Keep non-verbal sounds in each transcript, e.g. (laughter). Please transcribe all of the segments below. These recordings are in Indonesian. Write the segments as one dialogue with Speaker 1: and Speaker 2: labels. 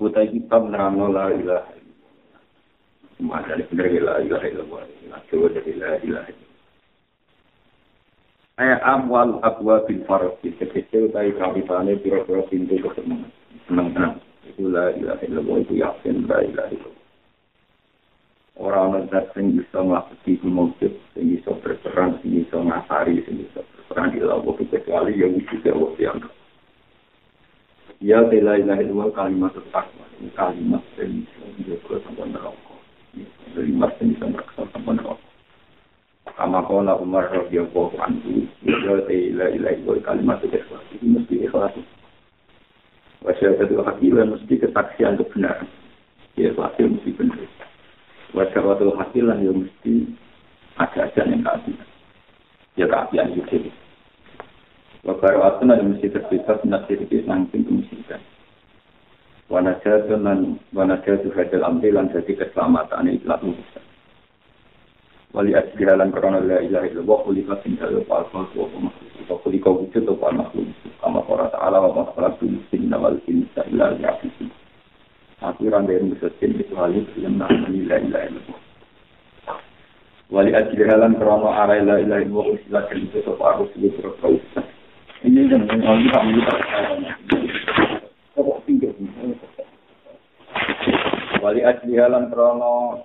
Speaker 1: Utai kitab nerangno la ilaha illallah. dari bener la ilaha illallah. Coba dari la ilaha illallah. Ayat amwal abwa bin farasi kecil dari kawitane pira-pira pintu kesenangan. Senang-senang. Itu la ilaha illallah itu yakin la ilaha illallah. Orang orang sing bisa melakukan mungkin, sing bisa berperang, sing bisa ngasari, sing bisa berperang di lawa kecuali yang wujud Allah yang Ya la ilaha illallah kalimat. Ini kalimat yang bisa menjaga sampai neraka. Kalimat yang bisa meraksa sampai neraka. Kama kala Umar radhiyallahu anhu, ya la ilaha illallah kalimat ikhlas. Ini mesti ikhlas. Wasyaratul hakilah mesti kesaksian kebenaran. Ya ikhlas mesti benar. Wasyaratul hakilah ya mesti ada aja yang keabian. Ya keabian itu. Wabarakatuh ada mesti terbebas nasir di nangking kemusikan. Wanajatun dan wanajatu hadal amri lan jadi keselamatan ikhlas urusan. Wali asbihalan korona la ilaha illallah kulika tinggal wa alfa wa makhluk. Wa kulika wujud wa makhluk. Kama kora ta'ala wa makhluk sinna wal insa illa li'afisi. Aku rantai mususin itu yang. Wali asbihalan korona arai la ilaha illallah kelima sopa aku sebut roh ini yang orang kita wali asli halan krono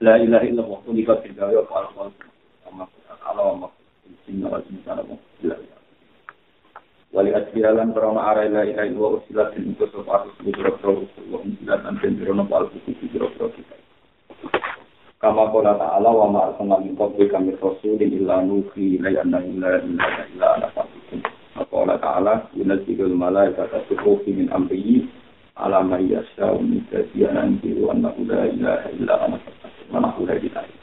Speaker 1: la ilaha illallah kunika bidayo al-qal sama kalau sama inna wa inna wali asli halan krono ara la ilaha illallah usilat utus of arus bidro-bidro wa usilat dan bidro-bidro al-buku bidro-bidro kita Kama kola ta'ala wa ma'asana min qabli kami rasulin illa nuhi ilai anna illa illa illa ala fasikum. Kola ta'ala yunazilul malaikata tuhufi min amrihi ala ma yasha'u min kasiana antiru annahu la ilaha illa ana fasikum. Manahu la ilaha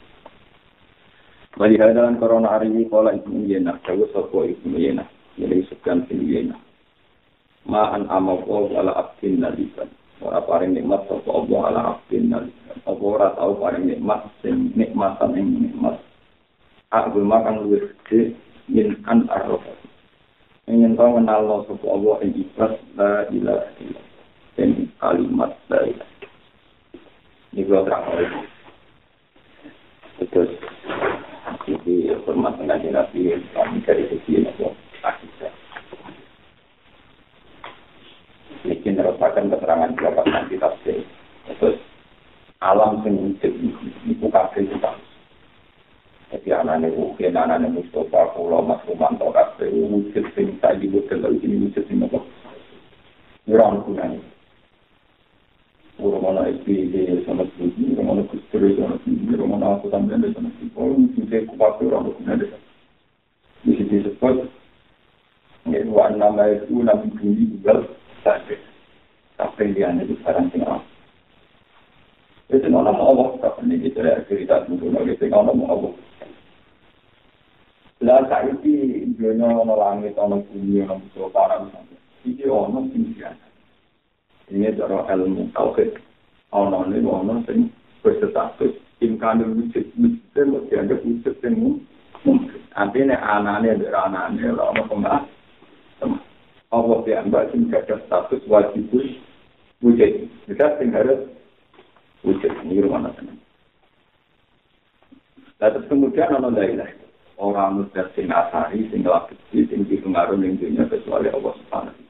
Speaker 1: Wali hadalan korona hari ini kola ibnu Yena, jawa sopo ibnu Yena, jadi sukan ibnu Yena. Ma'an amawu ala abdin naliban. Ora paring nikmat sapa Allah ala abdin apa ora tau paring nikmat sing nikmatan ing nikmat? Aku makan luwih gede min an arrofa. Ingin tau mengenal sapa Allah ing ikhlas la ilaha dan kalimat ilaha ini gua terang terus ini hormat dengan nabi kami dari segi Allah Ini menerusakan keterangan pendapat nanti kita Terus alam sing itu kafe itu tak. Jadi anaknya mungkin anaknya Mustafa Pulau Mas Rumanto kafe musik sing tadi bukan dari sini musik sing apa? Kurang kurangnya. Romano e Pili sono tutti, Romano Custori sono tutti, Romano Acco también sono tutti, poi un tutti e quattro Romano Cunede. Mi si dice poi, nel 1 anno mai una più di Google. Tapi dia itu sekarang tinggal. Itu nama Allah, tapi ini kita lihat cerita dulu, lagi tinggal nama Allah. Lah saiki dunia ono langit ono bumi ono musuh para Iki ono sing biasa. Ini cara ilmu tauhid. Ono ne ono sing berstatus imkan wujud wujud mesti ada wujud sing Artinya anaknya dari anaknya ono pembahas. Allah dianggap sing ada status wajib wujud. Kita sing harus wujud. Ini rumah nasi. Lalu kemudian ono lailah. Orang muda sing asari, sing lapis, sing dipengaruhi yang dunia kecuali Allah Subhanahu.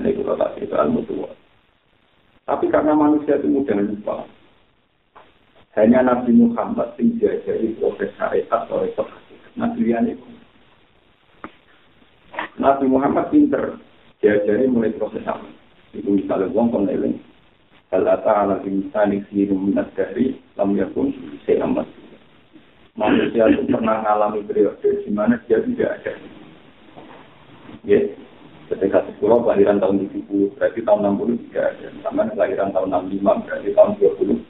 Speaker 1: Ini kita tak cerita ilmu tua. Tapi karena manusia itu mudah lupa. Hanya Nabi Muhammad sing diajari proses syariat oleh Nabi itu Nabi Muhammad pinter diajari mulai proses apa. Itu misalnya uang kon eling. Hal ata ala insani siru minat dari lam yakun seamat. Manusia itu pernah mengalami periode di mana dia tidak ada. Ya, Ketika sekolah kelahiran tahun 70, berarti tahun 60 tidak ada. Sama kelahiran tahun 65, berarti tahun 20.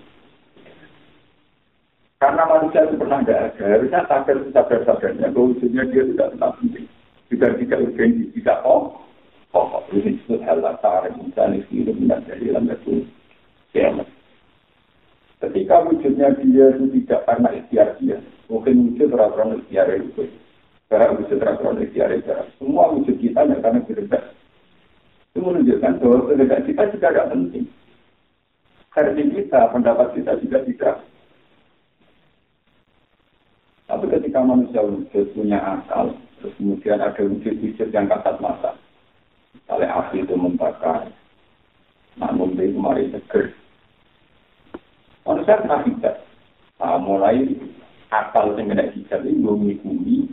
Speaker 1: Karena manusia itu pernah tidak ada, harusnya sadar sadar sadarnya bahwa dia tidak tetap penting, juga tidak urgensi, tidak oh, oh, ini disebut hal latar, misalnya hidup dan dari dalam itu kiamat. Ketika wujudnya dia itu tidak karena ikhtiar dia, mungkin wujud peraturan ikhtiar itu. Karena wujud peraturan ikhtiar itu. Semua wujud kita tidak karena berdebat. Itu menunjukkan bahwa berdebat kita juga tidak penting. Versi kita, pendapat kita juga tidak. Tapi ketika manusia wujud punya akal, terus kemudian ada wujud-wujud yang kasat mata. Misalnya api itu membakar, namun dia kemarin seger, Manusia pernah hijab. Nah, mulai akal yang kena hijab ini mengikuti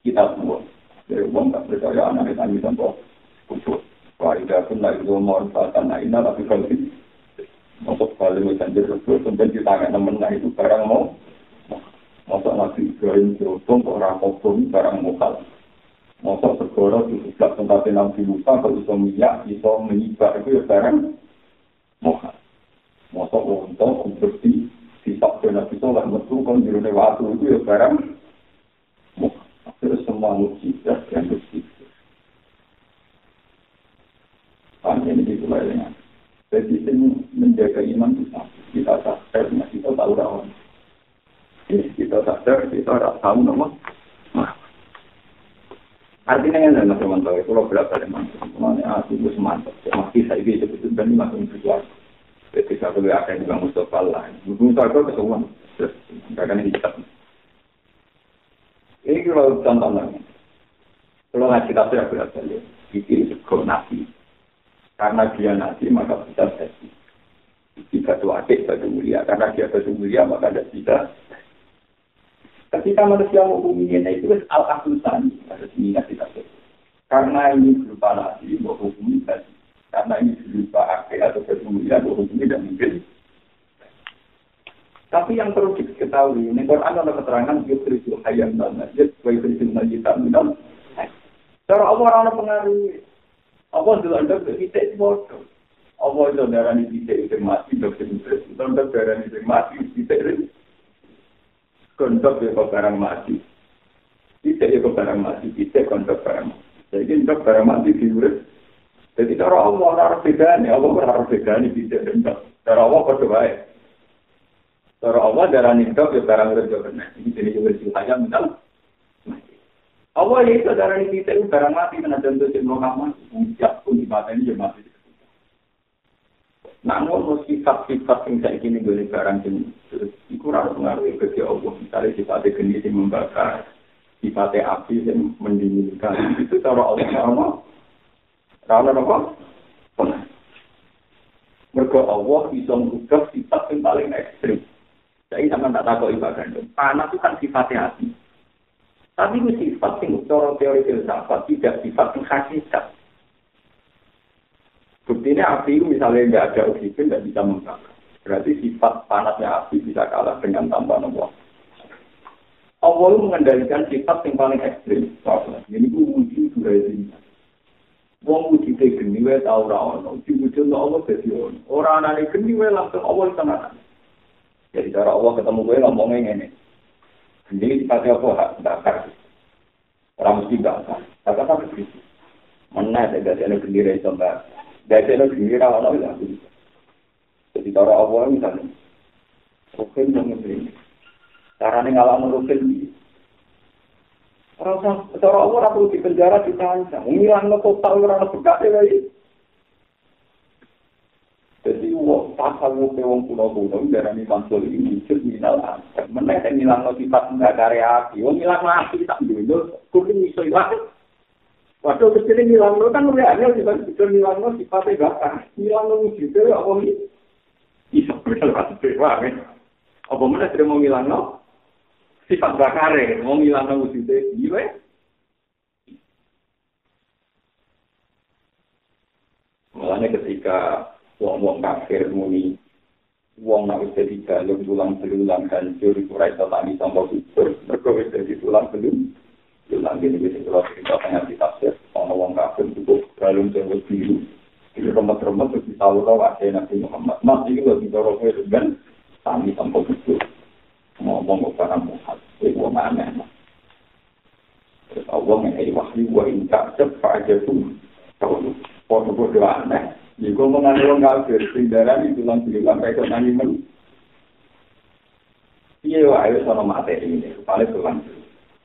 Speaker 1: kita semua. Dari uang tak percaya anak kita ini contoh. Kudus. Waridah pun lagi umur saatan naina tapi kalau masuk balik mencari sesuatu sampai di tangan temen nah itu barang mau masuk nasi Ibrahim Jerotong orang kokom barang mokal masuk segera di sebelah tempatnya Nabi Musa kalau bisa minyak bisa menyibar itu ya barang mokal Masa untuk untuk di sisa dan bisa lah metu kan di waktu itu ya barang. Terus semua mujizat yang bersih. Panjang ini mulai dengan. Jadi ini menjaga iman kita. Kita sadar, nah kita tahu rawan. Kita sadar, kita tahu nama. Artinya yang dalam teman-teman, kalau berapa teman, teman aku itu semantap. Masih saya bisa betul dan masih berjuang. Jadi satu ada juga Mustafa lah. Mustafa itu kesemuan. Terus mereka ini hitam. Ini kalau contoh lagi. Kalau ngaji tafsir berapa ya? Ini sego nabi. Karena dia nabi maka bisa jadi. Jika itu adik batu mulia. Karena dia batu mulia maka tidak bisa. Ketika manusia mau hukumnya itu al-asusan. Harus ingat kita. Karena ini berupa nabi, mau hukumi tadi. Karena ini berupa akhir atau kemudian hukumnya tidak mungkin. Tapi yang perlu diketahui, ini Quran ada keterangan yusrisul hayyan dan najid, wa yusrisul najitan minal Cara Allah orang pengaruh. Allah dulu ada kita itu bodoh. Allah itu darah ini kita itu mati, dokter itu. Untuk darah ini itu. kontok ya kok barang mati. Bisa ya kok barang mati, bisa kontok barang mati. Jadi kontok barang mati di murid. Jadi cara Allah harus beda Allah harus beda nih bisa kontok. Cara Allah kok coba ya. Cara Allah darah nih kontok ya barang murid juga nih. Jadi juga sih hanya mental. Allah itu darah nih bisa barang mati, mana contoh sih mau kamu? Ya pun dibatasi ya mati. Namun sifat-sifat yang saya ingin boleh barang ini, itu harus mengaruhi ke Allah. Misalnya sifatnya geni yang membakar, sifatnya api yang mendinginkan. Itu cara Allah sama. Karena apa? Mereka Allah bisa mengubah sifat yang paling ekstrim. Jadi sama tak tahu ibadah Panas itu kan sifatnya hati. Tapi itu sifat yang cara teori filsafat tidak sifat yang hakikat. Buktinya api itu misalnya nggak ada oksigen nggak bisa membakar. Berarti sifat panasnya api bisa kalah dengan tambahan Allah. Allah mengendalikan sifat yang paling ekstrim. Ini mungkin sudah ini. Wong wujude geni wae tau ora ono. Diwujud Allah dadi ono. Ora anane geni wae langsung Allah tenan. Jadi cara Allah ketemu gue ngomongnya ngene. Geni dipati apa hak bakar. Ora mesti bakar. Bakar sih? Mana ada gak ada geni ra iso. Dasi lo gini rawa lo bilang. Jadi kalau Allah misalnya, Rukin mau ngerti. Caranya ngalamin Rukin. Rasa, cara Allah rapuh di penjara di Tansa. Ngilang lo total, ngilang lo bekas ya Jadi wong pasal wong pe wong kuno kuno darah ini bangsul ini jujur minal aset meneh yang hilang lo sifat nggak dari api wong hilang lo api tak dulu kuring iso ilang. Waktu kecil ini hilang lo kan udah aneh di kan itu hilang lo si pasti bakar hilang lo mesti itu ya om bisa berjalan pasti berubah kan. Apa mana sih mau hilang lo sifat bakar ya mau hilang lo mesti gila ya. Ketika uang-uang kafir muni Wong nak wis dadi dalem tulang belulang hancur ora iso tak iso mbok sikur. Mergo wis dadi tulang belulang. Tulang gini bisa kalau kita tanya di tafsir, ana wong kafir galung sing wis biru. Iki remet-remet terus tahu-tahu ada Nabi Muhammad. Mas iki lho ditoro kowe ben sami tanpa betul. Ngomong muhat. Iku wong aneh. Terus Allah mengenai wahyu wa inka cepat aja tuh. Kalau foto-foto aneh. Iku mengenai wong kafir. Sindaran itu langsung sampai ke nani men. Iya, ayo sama materi ini. Paling tulang.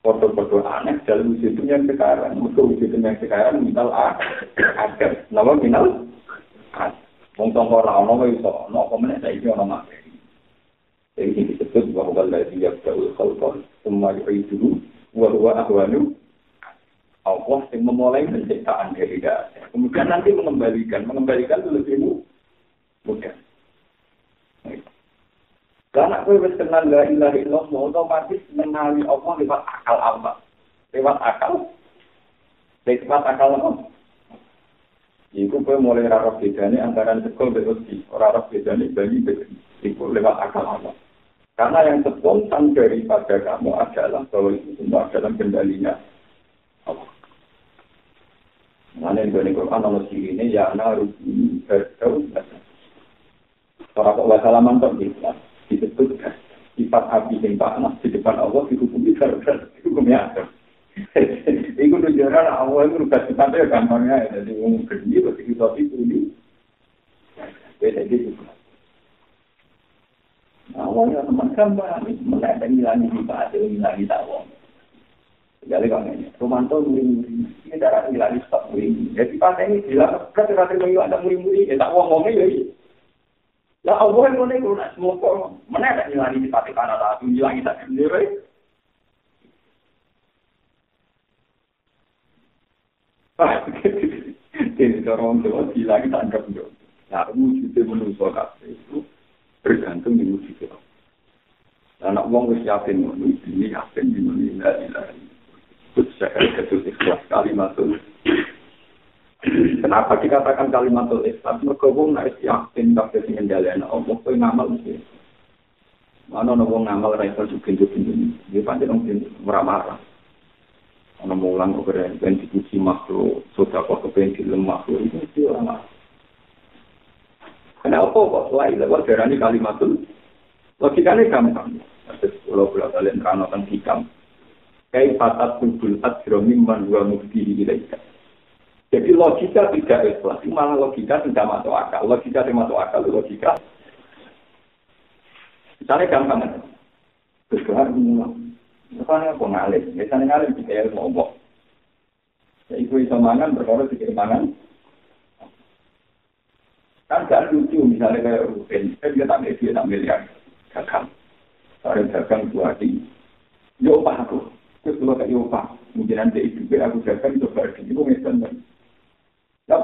Speaker 1: Foto-foto aneh dalam wujud yang sekarang. Musuh wujud yang sekarang minal agar. Nama minal. Wong tongko rano kok iso ono apa meneh saiki ono materi. Jadi disebut bahwa yang jauh kalkon semua itu wa huwa ahwanu Allah yang memulai penciptaan dari dasar. Kemudian nanti mengembalikan, mengembalikan itu lebih mudah. Karena gue wis kenal la ilaha illallah, otomatis mengenali Allah lewat akal Allah. Lewat akal. Lewat akal apa? Iku gue mulai rara bedanya antara sekol dan uji. Rara bedanya bagi Iku lewat akal Allah. Karena yang spontan daripada kamu adalah bahwa itu semua dalam kendalinya Allah. Mana yang gue Quran nomor ini ya naruhi berkau. Orang kok wasalaman kok disebutkan sifat api yang panas di depan Allah dihukumi gara-gara hukumnya ada. (laughs) Iku tujuan Allah itu rubah sifatnya gampangnya ya. Jadi umum gede itu kita itu ini. Beda gitu. Awalnya teman gambar ini mengenai ngilangi kita ada ngilangi tahu. Jadi kalau ini, Romanto muri-muri, ini darah ngilangi stop muri. Jadi pas ini bilang, kan terasa ada muri-muri, ya tak ngomongnya ya. Lah Allah yang iku nek semoga meneh nek nyilangi di pati kana ta nyilangi tak sendiri. Ini orang tua gila kita anggap dong. Nah, wujudnya manusia kabeh itu bergantung di wujud itu. Anak wong wis yakin ngono ini yakin di mana la ilaha illallah. Saya kata ikhlas kalimatul Kenapa dikatakan kalimat Islam? Mereka wong nek yakin kabeh sing ngendhaleni Allah kowe ngamal mesti. Mana ono wong ngamal ra iso jukin-jukin. Dia pancen wong marah-marah. Ono mulang kok keren ben dipuji makhluk, sudah kok kepen dilem makhluk itu mesti ora Kenapa kok selain lewat darani kalimatul? Logikanya gampang. Terus kalau bolak kalian ranotan hikam. Kayak patat tubul adromi man wa mukti ilaika. Jadi logika tidak ikhlas, malah logika tidak masuk akal. Logika tidak masuk akal, logika. Misalnya gampang kan? Mengulang. Misalnya aku ngalim, misalnya ngalim kita ya ngomong. Ya itu bisa mangan, berkorot pikir mangan. Kan gak lucu, misalnya kayak Ruben, kan dia tak dia tak miliar. Gagang. Saya gagang dua hati. Yo pak aku. Terus dua kali yo pak. Mungkin nanti itu aku gagang, itu berarti itu misalnya.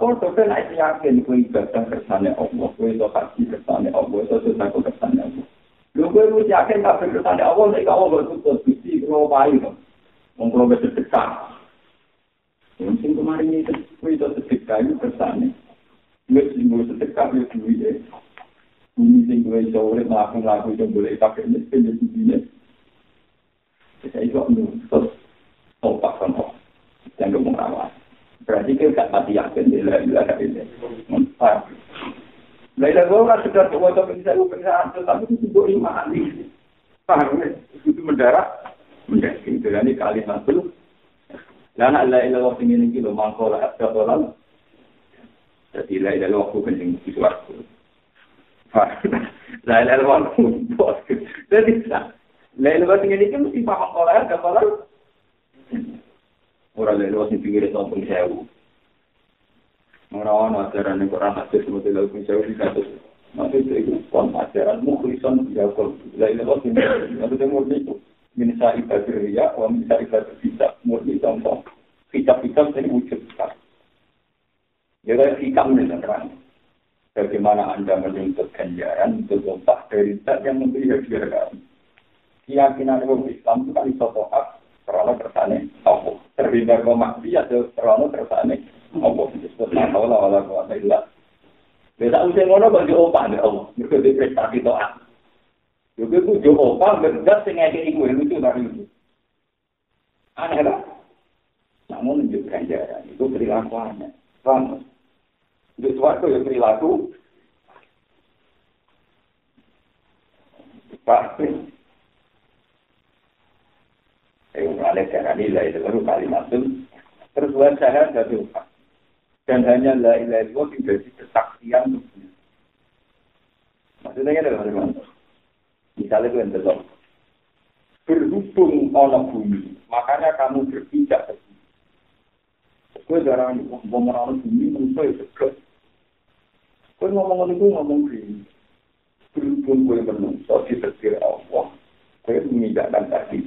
Speaker 1: podo kan iki yakin kuwi ibadah kersane Allah, kuwi to kaji kersane Allah, to sing aku kersane Allah. Lho kuwi mung yakin ta kersane Allah nek awak ora kudu suci karo bayi. Mung kudu becik tekan. Yen sing kemarin iki kuwi to tekan iki kersane. Nek e. sing mung tekan iki kuwi ya. Mung sing kuwi to ora ngaku-ngaku yo boleh tak nek sing iki. Sesuk ndu sop. Oh, pasan kok. Jangan ngomong awak. Berarti kita gak mati yakin di la ilaha illallah. La ilaha illallah sudah buat apa bisa bisa tapi itu juga iman. Paham ya? Itu mendarat. Mendarat. Itu ini kalimat itu. Dan la ilaha illallah ini kilo mangkola asya tolal. Jadi la ilaha illallah aku penting di suatu. La ilaha illallah bos. Jadi la ilaha illallah ini mesti paham kola asya tolal. Ora lek wis pinggir to pun sewu. Ora ono ajaran nek ora hadis mesti lek pun sewu dikatus. Mati itu kon ajaran mukhlison ya kok la ilaha illallah. Ada temu itu. Minsa ibadah ya, wa minsa ibadah bisa murni contoh. Kitab-kitab ini wujud. Jadi hikam ini terang. Bagaimana Anda menuntut ganjaran untuk lepas dari zat yang memberi hadiah Keyakinan orang Islam itu kan iso krono kersane opo terhindar kok mati ya krono kersane opo disebut nah wala wala kuat illa beda usia ngono kok di opah deh opo mereka di prestasi doa juga itu di opah berbeda sehingga ada ibu yang lucu dari itu aneh lah. Namun menunjukkan jarak itu perilaku aneh. Kamu di suatu yang perilaku. Pasti Eh, ada cara nilai itu baru kalimat itu. Terus saya ada lupa. Dan hanya la ilaha illallah menjadi kesaksian Maksudnya kan ada Misalnya itu yang belum. Berhubung ono bumi, makanya kamu berpijak ke bumi. Gue jarang ngomong orang bumi, menurut itu seger. Gue ngomong itu ngomong gini. Berhubung gue menungso di setir Allah, gue memindahkan tadi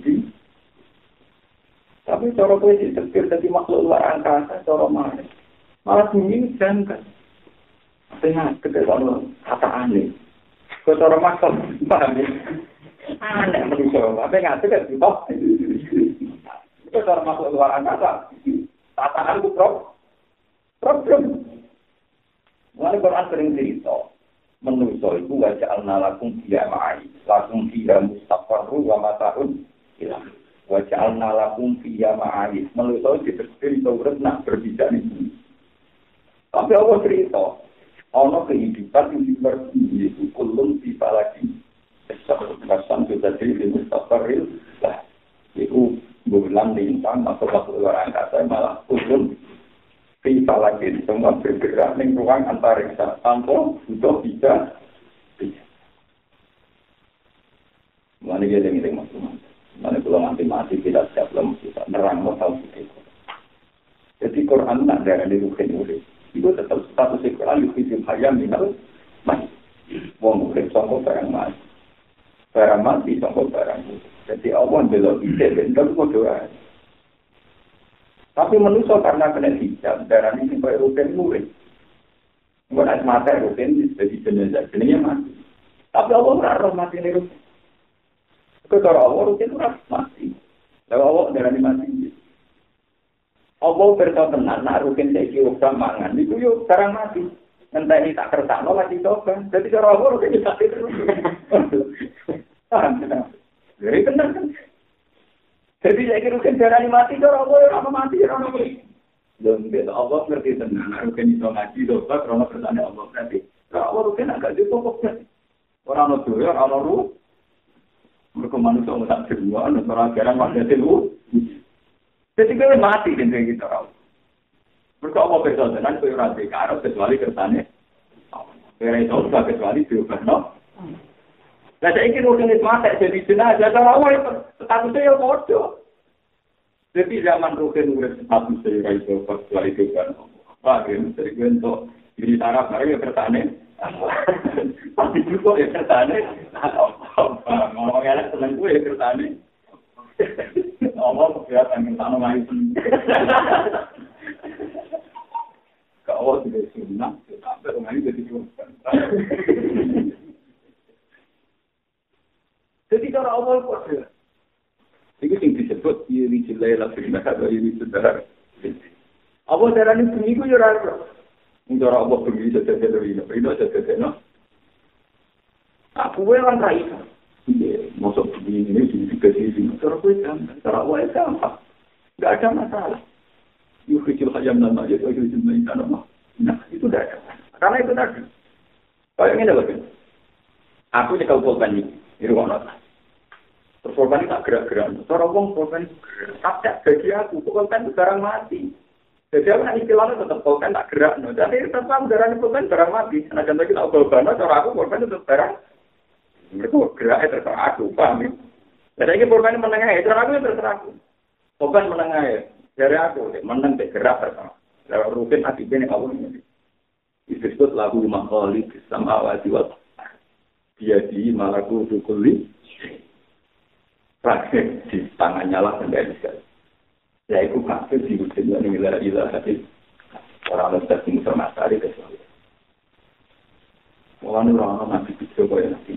Speaker 1: Tapi cara gue di setir jadi makhluk luar angkasa, cara mana? Malah bumi ini jangka. Tengah, ketika kata aneh. Gue cara makhluk, paham ya? Aneh manusia, apa yang ngasih kan gitu. Itu cara masuk luar angkasa. Tatanan itu prop. Problem. Mulai Quran sering cerita. Manusia itu wajah al-nalakum dia ma'ai. Lakum dia mustafarru wa mata'un. Hilang. Wajah al-nalakum dia ma'ai. Manusia itu berdiri urut nak berbicara ini. Tapi Allah cerita. Ono kehidupan yang dipercaya itu kulung di lagi Kasan kita jadi mustafaril lah. Itu bulan lintang atau waktu luar angkasa malah turun. Kita lagi semua bergerak di ruang antariksa tanpa untuk bisa Mana dia yang maksudnya? Mana kalau nanti mati tidak siap belum kita nerang mau tahu itu. Jadi Quran nak darah di rukin urip. Itu tetap status Quran itu hayam minal mati. Wong urip sangko barang mati barang mati sama barang Jadi Allah belok ide dan mau doa. Tapi manusia karena kena hijab, darah ini kayak rutin murid. Bukan mata rutin jadi jenazah, jenazah mati. Tapi Allah berarti mati ini rutin. Ketika Allah rutin itu mati. Lalu Allah ini mati. Allah bertahu tenang, nak rutin saya kira mangan, itu yuk sekarang mati. Entah ini tak kertas, lo masih coba. Jadi cara Allah rutin mati terus. Jadi benar kan? Jadi saya kira kan darah mati, cara Allah ya mati, orang apa? Dan beda Allah ngerti tenang, rukin itu ngaji, dosa, karena bertanya Allah berarti. Kalau rukin agak cukup kan? Orang itu ya, orang itu Mereka manusia mau tak berdua, nanti orang jarang pada telu. Jadi kita mati dengan kita orang. Mereka apa berdoa dengan kau orang dekat Arab kecuali kertasnya. Kira itu juga kecuali diubah, no? Nah, saya ingin urusan mati jadi jenazah. Jadi orang yang tetap itu yang bodoh. Jadi zaman rukun murid sepatu saya itu kecuali diubah, no? Bagian dari kita untuk diri Arab, mereka kertasnya. Tapi juga ya kertasnya. Tidak ngomong elek tenan kuwi kertane. Ngomong ya tak minta nang ayu. Kau wis sing nang tak perlu ngene dadi Jadi cara awal kok Iki sing disebut yuri jelela fitnah atau yuri sedar. Apa darah ini seminggu ya rakyat? Untuk Allah pergi saja ke dunia, pergi saja ke dunia. Aku kan raisa. Iya, masuk begini ini di tiga sisi. Cara gue gampang, cara Allah gampang. Gak ada masalah. Yuk kecil hayam nama aja, yuk kecil main tanah Nah, itu tidak ada. Karena itu tadi. Kayak ini lagi. Aku nyekal pulpen ini. Ini ruang Terus korban tak gerak-gerak. Cara wong korban gerak. Tapi bagi aku, korban itu barang mati. Jadi aku nanti istilahnya tetap korban tak gerak. Jadi tetap darah korban barang mati. Nah contoh kita korban, cara aku itu tetap barang. Mereka geraknya terserah aku, paham ya? Jadi ini korban menengah ya, cara aku ya terserah aku. Korban menengah ya, dari aku, meneng gerak terserah. Lewat rutin hati ini aku ini. Disebut lagu makhali sama awati wa dia di malaku dukuli praktek di tangannya lah kendali sekali. Ya itu kafir di wujud yang ilah ilah hati orang orang tertinggi sama sekali kecuali. Orang orang masih bisa kaya nanti.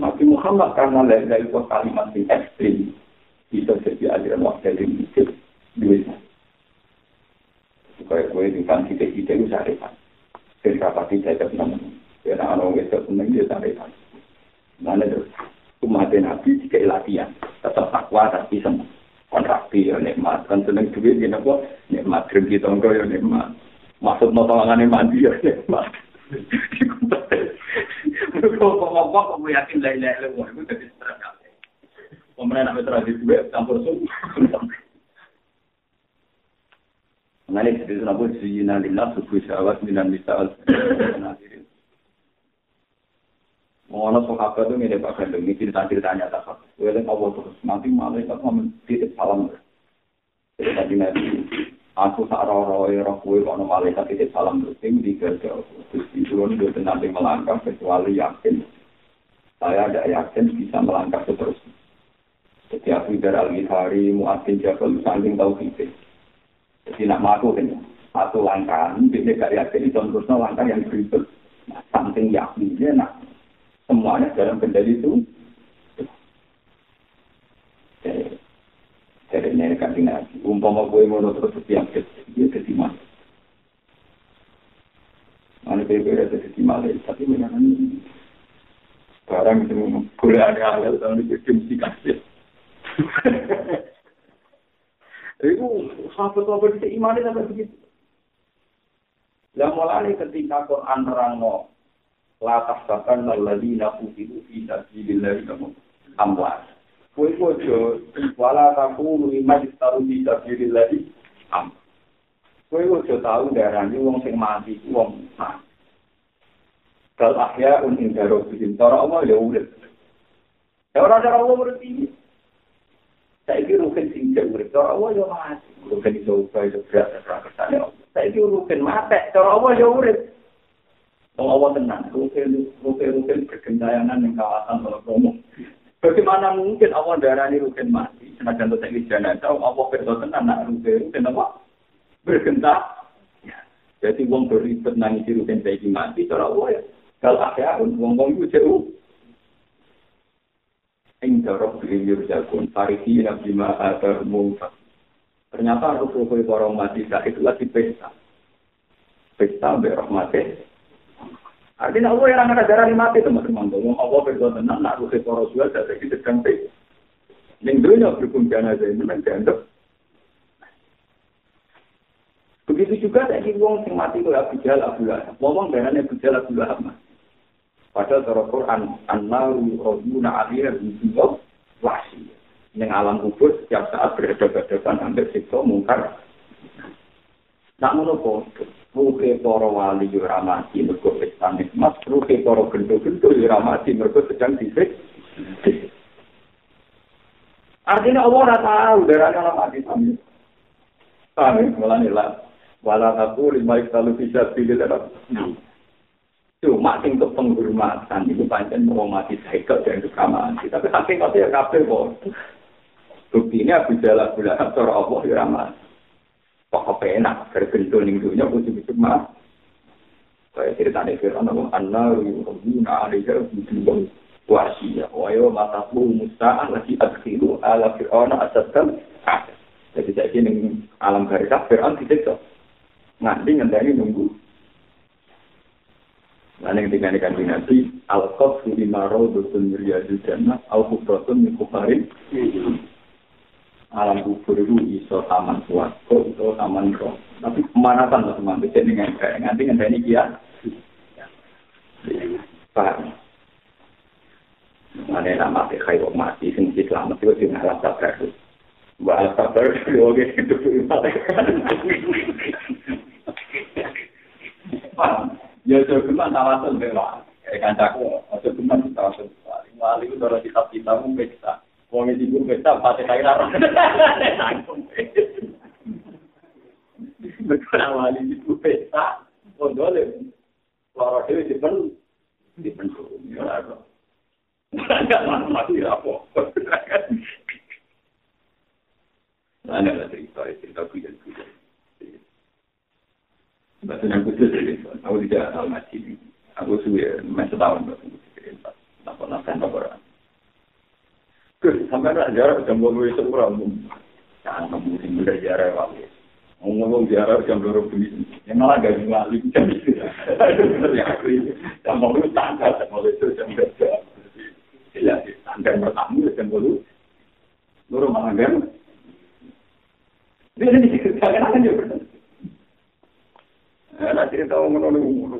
Speaker 1: Nabi Muhammad karena lain dari kalimat yang ekstrim bisa jadi aliran wakil yang mikir duitnya. Supaya gue di kan kita kita itu syarifan. Dari rapat tidak ada namanya. Ya, orang-orang itu senang dia syarifan. Mana terus? umat Nabi jika latihan tetap takwa tapi senang. kontrakti ya nikmat kan seneng duit ya apa nikmat kerja tonggo ya nikmat maksud notongannya mandi ya nikmat Kok kok yakin lah ilah ilah itu jadi stres kabeh. Pemenang nak terus duit campur sup. Mengenai jadi kenapa zina lillah subuh syawat minan misal. Mengenai sahabat itu mirip Pak Gandung, ini cerita-ceritanya tak apa. Gue Allah terus, nanti malaikat ngomong titip salam. Jadi tadi nanti aku sak roh roh kono malaikat titip salam terus sing dikerja. Terus turun dia nanti melangkah kecuali yakin. Saya ada yakin bisa melangkah seterusnya. Jadi aku dari Al-Ghifari, Mu'adzin Jabal, saking tahu kita. Jadi nak maku kan, satu langkah, dia gak yakin, terusnya langkah yang berikut. Nah, samping yakinnya, nah, semuanya dalam kendali itu. Jadi ini kan nabi. Umpama gue mau terus setiap dia jadi mas. Mana berbeda jadi malah, tapi memang barang itu boleh ada hal yang mesti kasih. Itu sahabat-sahabat itu iman sampai begitu. Lah mulai ketika Quran terangno la tahsaban alladziina qutilu fi sabilillahi amwat. Kowe ojo wala takunu lima taru fi sabilillahi am. Kowe ojo tau darani wong sing mati wong mati. Kal ahya un indaro bikin tora Allah ya urip. Ya ora cara Allah urip iki. Saiki rukin sing jek urip tora Allah ya mati. Rukin iso upaya iso berat ora kersane. Saiki rukin mati tora Allah ya urip. Wong Allah tenang, rukin rukin rukin bergentayangan yang kawasan kalau. Bagaimana mungkin Allah darani rukin mati? Senajan tuh saiki jenazah, Allah perdo tenang nak rukin rukin apa? Bergenta. Jadi wong beribet nangis rukin saiki mati, cara Allah ya. Kalau ada wong wong itu jauh. Ing darok beliau jagun, farisi nabi ma ada mufa. Ternyata ruh-ruh para mati itu lagi pesta. Pesta berahmati. Artinya Allah yang akan darah mati teman-teman. Ngomong Allah berdoa tenang, nak ruh para jual kita sedang pesta. Ning dunia berhukum jenazah ini dianggap Begitu juga tadi wong sing mati kaya Abu Jahal Abu Lahab. Wong darane Abu Jahal Abu Lahab. Padahal cara Quran annaru aliyah bisu wasi. Yang alam kubur setiap saat berhadapan-hadapan hampir siksa mungkar. Nak menapa? Ruhe para wali yo ora mati mergo pesta nikmat, ruhe para gendo-gendo yo ora mati mergo sedang disik. Artinya Allah ora tahu darah kalau mati sami. Sami mulane lah. Wala aku lima iktalu bisa pilih Cuma untuk penghormatan itu pancen mau mati saya dan mati. Tapi saking kau ya kabel kok. Buktinya Abu Jalal bulan cara Allah ya ramah. Kok enak berbentuk ning kudu bisa mah. Kayak cerita nih Firman Allah, Anna yurubuna alaiha bidulung wasiya. Wayo mataku musta'ah lagi adkhiru ala fir'auna asadkan Jadi saya ini alam garisah Fir'aun tidak Nganti ngenteni nunggu Lalu ketika ini Nabi, Al-Qaf lima rawdutun riyadul jannah, Al-Qufratun min kufarin. Alam kubur itu iso taman suwargo, iso taman roh. Tapi pemanasan lah teman, bisa dengan kayak nganti ngendani kia. Paham? Mana nama mati kaya mati, sing selamat itu sing alam sabar. Mbak alam sabar, oke, itu Paham? Ya aja geman tawasul bela. Kayak kancaku, aja geman tawasul. Wali itu ora kitab kita mau pesta. Wong iki ibu pesta pate kaya ora. Mereka wali itu pesta, kondole. Lara dhewe dipen dipen ya ora. Enggak mati apa. Ada cerita, cerita kuya-kuya. Batu yang putus dari Lisbon. Aku tidak tahu ngaji ini. Aku sudah main setahun batu yang putus dari Lisbon. Tak pernah kan tak pernah. Kau sampai nak jarak jam dua puluh satu malam. Jangan kamu tinggal di jarak waktu. Mau ngomong di jarak jam dua puluh satu. Yang malah gak jam lalu jam itu. Aduh, benar yang aku ini. Jam dua puluh tangga, jam dua puluh jam kerja. Iya, tangga bertamu jam dua puluh. Nurul malah gak. Dia ini dikerjakan aja, benar. Nah, cerita ngono ngono.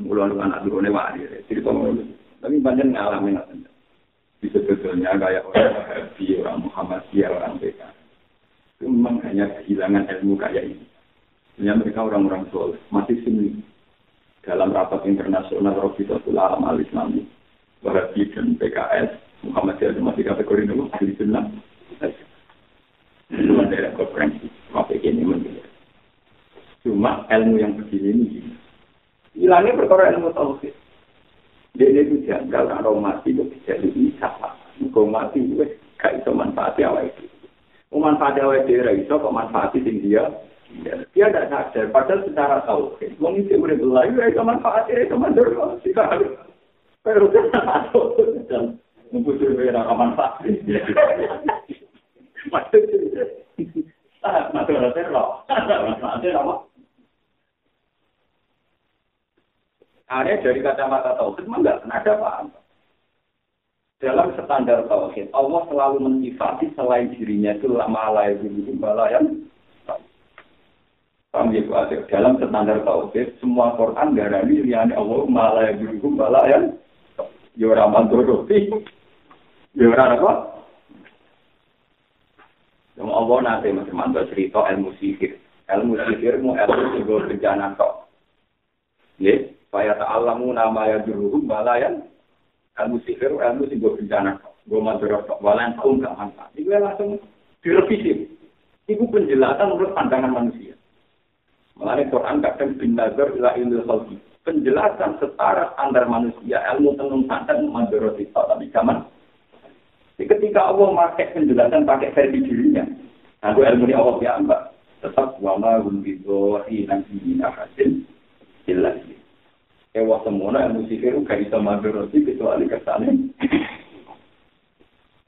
Speaker 1: Mulan anak dulu nih wali, cerita ngono. Tapi banyak ngalamin apa? Di sebetulnya kayak orang Wahabi, orang Muhammadiyah, orang PK. Itu memang hanya kehilangan ilmu kayak ini. Sebenarnya mereka orang-orang soleh, masih sini. Dalam rapat internasional Robitul Alam Al-Islami, Wahabi dan PKS, Muhammadiyah itu masih kategori nomor ahli sunnah. Itu daerah konferensi, apa ini menjadi. Cuma ilmu yang begini ini hilangnya perkara ilmu tauhid. Dia itu janggal kalau mati itu bisa bisa Kalau mati itu gak bisa manfaatnya awal itu. Manfaatnya awal itu bisa kok manfaatnya dia. Dia tidak sadar, padahal secara tauhid. Wong itu udah belayu, ya itu manfaatnya, itu manfaatnya. Jika harus. Pero kan tahu. Mungkin dia manfaat. Maksudnya, ah, maksudnya loh. Maksudnya apa? Aneh dari kacamata tauhid memang nggak pernah ada apa-apa. Dalam standar tauhid, Allah selalu mensifati selain dirinya itu lama layak dulu balayan. Paham ya Dalam standar tauhid, semua Quran darani liane Allah malah dulu balayan. Yora manturuti. Yora apa? Yang Allah nanti masih mantul cerita ilmu sihir. Ilmu sihir mu ilmu sebuah bencana kok. Ya, Faya ta'alamu nama ya juruhum balayan. Ilmu sihir, ilmu sih gue bencana. Gue madura tok, balayan tahun gak manfaat. Itu langsung direvisi. Itu penjelasan menurut pandangan manusia. Mengenai Quran kadang bin nazar ila ilmu khalqi. Penjelasan setara standar manusia, ilmu tenung santan madura tok, tapi zaman. Ketika Allah pakai penjelasan pakai versi dirinya, aku ilmu ini Allah ya mbak, tetap wama hum bidhohi nanti hasil jelas. Ewa semuanya ilmu sihir gak bisa roti kecuali kesana.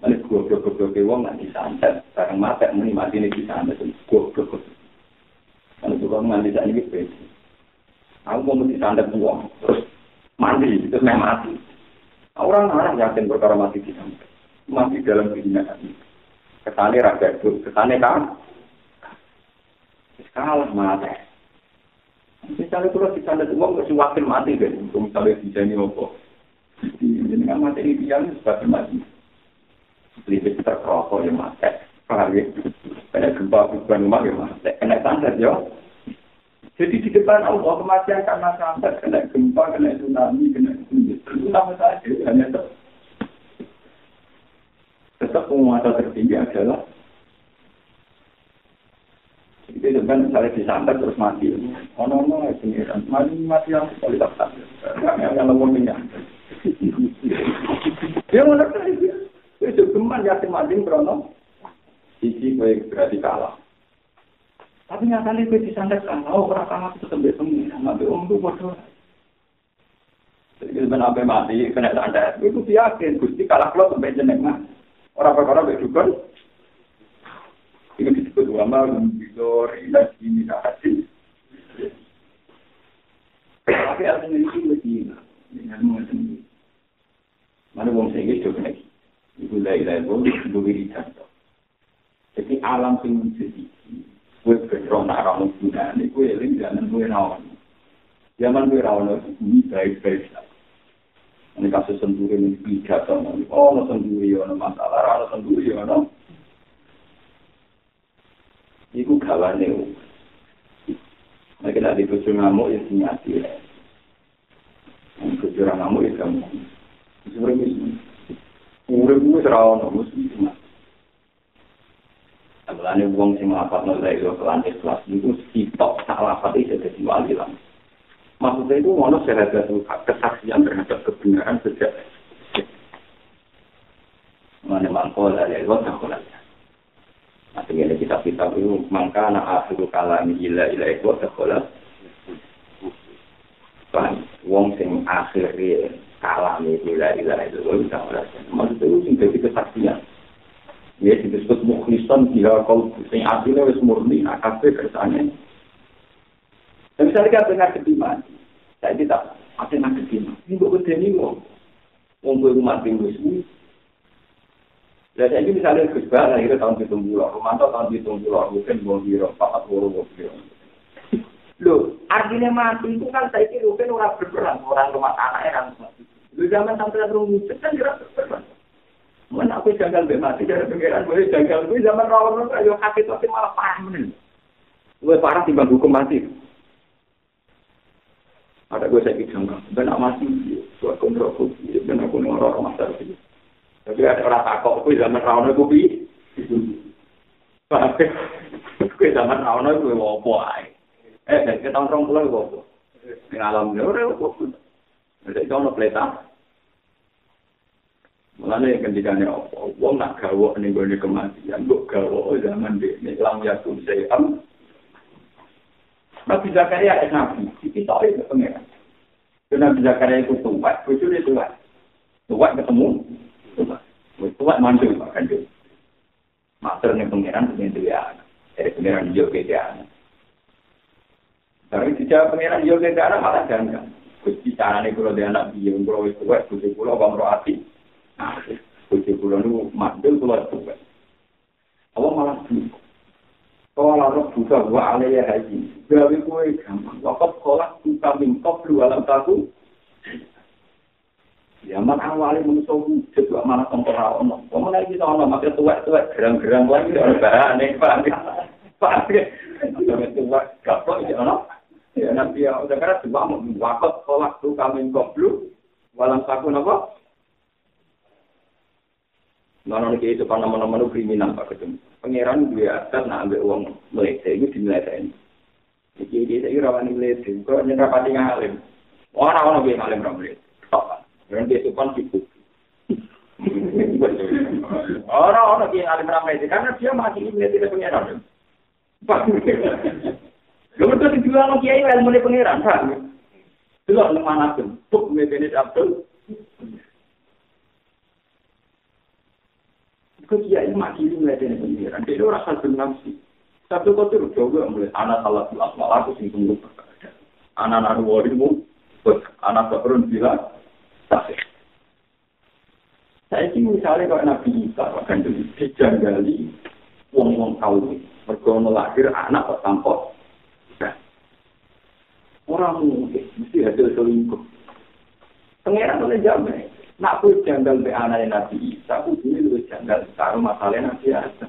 Speaker 1: Ini goblok-goblok wong nggak disantet, bareng mati muni mati ini disantet, goblok. Kalau juga mandi saat ini beda. Aku mau disantet uang, terus mandi, terus main mati. Orang-orang yakin perkara mati disantet. Mati dalam ini. Kesane raga itu, kesane kan? Kalah mati. Misalnya kalau kita ada uang, nggak wakil mati kan? Misalnya di sini apa? Jadi kan mati ini dia sebagai mati. Listrik terkerokok ya mati. Paham ya? Kena gempa bukan rumah ya mati. Kena santet ya. Jadi di depan Allah kematian karena santet, kena gempa, kena tsunami, kena itu sama saja. Hanya tetap penguasa tertinggi adalah itu kan misalnya disantet terus mati. Oh no no, ini kan mati mati yang kualitas. Yang lemah minyak. Dia mana kan itu? Geman yakin mati krono. Sisi baik berarti kalah. Tapi nyatanya gue disantet kan, oh orang kalah itu sampai semua, nabi om bodoh. Jadi sampai mati kena santet, itu yakin gusti kalah kalau sampai jeneng mah. Orang perkara berdukun, disebut ulama mengkisor imajinasi. Tapi artinya itu Medina. Mana wong saya gitu kan? Ibu lain lain wong itu lebih dicantok. Jadi alam sing sedih. Gue berong narong guna. Ini gue eling jangan gue nawan. Zaman gue rawan itu bumi baik baik Ini kasus senduri ini tiga tahun. Oh, senduri ya, masalah. Ada senduri ya, Iku gawane. Nek nek di bojo ngamuk ya sinyati. Bojo ora ngamuk ya kamu. Urip ku ora ono mesti cuma. Abalane wong sing nglapat nang lek yo kelan ikhlas niku sitok sak lapat iki dadi wali lah. Maksudnya itu ono sehat kesaksian terhadap kebenaran sejak mana mangkol dari Allah tak Nah, dengan kitab-kitab itu, maka anak akhir kalam ila ila itu sekolah. Paham? Wong sing akhir kalam ila ila itu bisa merasakan. Maksudnya itu sing jadi kesaksian. Ya, disebut mukhlisan dia kau sing akhirnya wis murni akabe kersane. Dan misalnya kita dengar kediman, saya tidak ada nak kediman. Ini bukan ini wong. Wong gue mati wis Lah saiki misalnya Gus Bah lahir tahun 70, Romanto tahun 70, mungkin wong biro, papat woro wong biro. Lho, (laughs) artinya mati itu kan saya kira mungkin orang berperan, orang rumah anaknya kan. Lu zaman sampai rumah kan kira berperan. Mana aku janggal be mati dari pengiran boleh janggal gue zaman rawon itu ayo kaki tapi malah parah men. Gue parah timbang hukum mati. Ada gue saya janggal, ben mati, gue kontrol, ben aku ngorok masa itu. Tapi ada orang takut, kuih zaman rawon itu bi. Tapi kuih zaman rawon itu opo ae? Eh, nek kita orang pulang gue wopo. Alam gue udah wopo. Jadi kita orang pelita. Mulanya yang ketiga nih, wopo. Gue nggak kematian. Gue gawo zaman di ini. Lam ya tuh saya am. Nabi Zakaria ada nabi. Jadi tahu itu pengen. Nabi Zakaria itu tumpah. Kucu dia tumpah. Ketemu. Kuwi kuat mandul Pak Kanjo. Master ning pangeran ning dhewe ana. Dari pangeran yo ke dhewe ana. Dari sejarah pangeran yo ke dhewe ana malah janda. Kuwi bicarane kula dhewe anak piye wong kula wis kuat kudu kula wong ro ati. Nah, kuwi kula nu mandul kula kuat. Apa malah sih? Kau lalu buka gua alaya haji. Gawe kue gampang. Wakop kolak buka mingkop lu alam takut. Zaman awal ini manusia wujud, gak malah sampai rauh. Ngomong lagi sama Allah, makanya tuwek-tuwek, gerang-gerang lagi, gak ada bahannya, Pak. Pak. Paham ya? Sampai tuwek, gapok, ya Allah. Ya nanti ya, udah karena coba mau wakot kolak tuh kami ngoblu, walam saku nopo. Mana iki itu pada menu-menu kriminal pak ketemu. Pangeran gue atas nak ambil uang melihat ini dinilai tni. Jadi dia itu rawan melihat kok nyerap tinggal halim. Orang orang lebih halim ramblit. Dan dia sopan di bukti. Orang-orang yang alim ramai itu, karena dia masih ini tidak punya nabi. Lalu itu dijual lagi ayo ilmu ini pengirahan, kan? Itu lah lemah nabi. Tuk, ini abdul. Itu dia ini masih ini melihat ini pengirahan. Jadi orang hal benar sih. Satu kau terus jauh yang mulai anak salah tulas malah aku singgung lupa. Anak-anak wadimu, anak-anak berundilah, sahih. Saya ini misalnya kalau Nabi Isa akan dijanggali wong-wong kaum mergo lahir anak kok tanpa orang mungkin mesti hasil selingkuh. Pengiran oleh jamin. Nak pun janggal be anak Nabi Isa, aku ini lu janggal karo masalah Nabi Isa.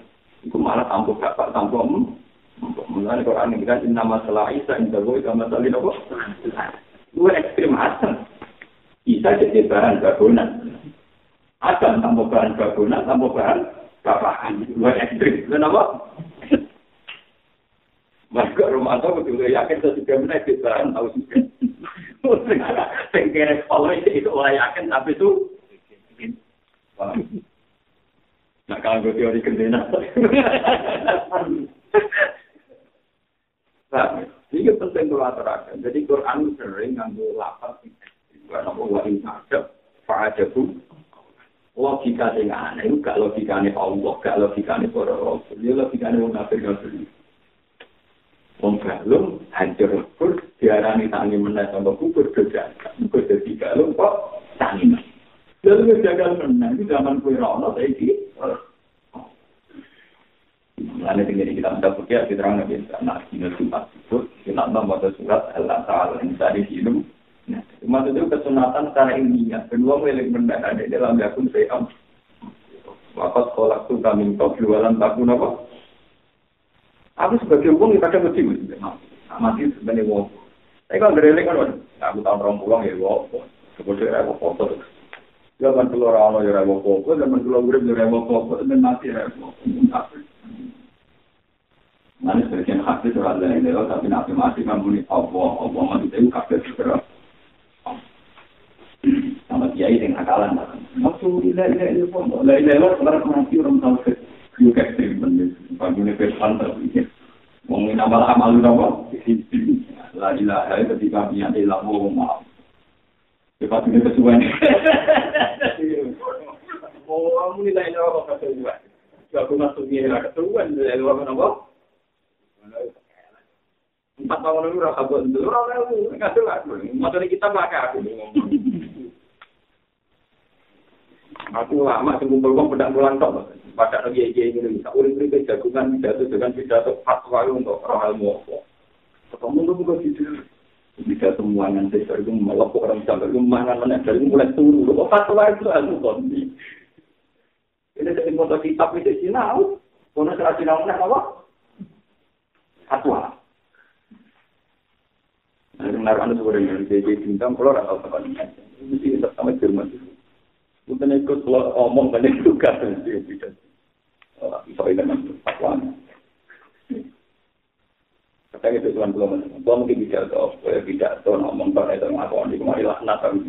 Speaker 1: Iku malah tampuk bapak tampuk Mulai Quran ini kan nama masalah Isa indah gue sama masalah apa? Lu ekstrim asal. Bisa jadi bahan bangunan. Ada tambah bahan bangunan, tambah bahan bapakan. Dua ekstrim. Kenapa? Maka rumah itu betul yakin sesudah menaik bahan tahu juga. Tengkere kalau itu orang yakin tapi itu Nah, kalau gue teori kendena. Nah, ini penting kalau aturakan. Jadi Quran sering ngambil lapas nopo wa ing ada fa'ajabu logika sing aneh gak logikane Allah gak logikane para rasul ya logikane wong kafir kafir wong galung hancur lebur diarani tangi meneh sama kubur kerja kok dadi galung kok tangi lalu jagal meneh itu zaman kue rono saiki Lalu tinggal kita minta pergi, kita terang biasa. Nah, ini surat itu, kita nambah surat Allah yang tadi hidup. Maksudnya kesunatan secara ilmiah. Kedua milik benda ada dalam yakun se'am. Wakat sekolah itu kami kau jualan takun apa? Aku sebagai uang kadang mesti mesti mati sebenarnya uang. Saya kan gereling kan, aku tahu orang pulang ya uang. Sebetulnya aku foto. Zaman keluar awal ya rewo foto, zaman keluar urip ya rewo foto, dan mati rewo. Nanti sebagian hati surat lain tapi nanti mati kamu nih Allah, Allah mati itu kafir segera. sama kiai yang akalan kita pakai aku Aku lama kumpul wong pedak mulan tok. Pada lagi iki ini bisa urip-urip jagungan pidato dengan pidato fatwa untuk ilmu apa. Ketemu lu bukan gitu. Bisa semua yang saya itu melopok orang sampai rumah mana dari mulai turun. Kok fatwa itu aku kondi. Ini jadi foto kitab itu sinau. Kono serah sinau apa? Fatwa. Nah, naruh anu sebenarnya dari jadi bintang kalau orang tahu apa ini. Sama Jerman Bukan ikut lo ngomong banyak juga dan dia tidak. Soal ini memang pakuan. Katanya itu tuan belum belum mungkin bicara tuh, saya tidak tuh ngomong banyak dan ngapain di kemarin lah natal.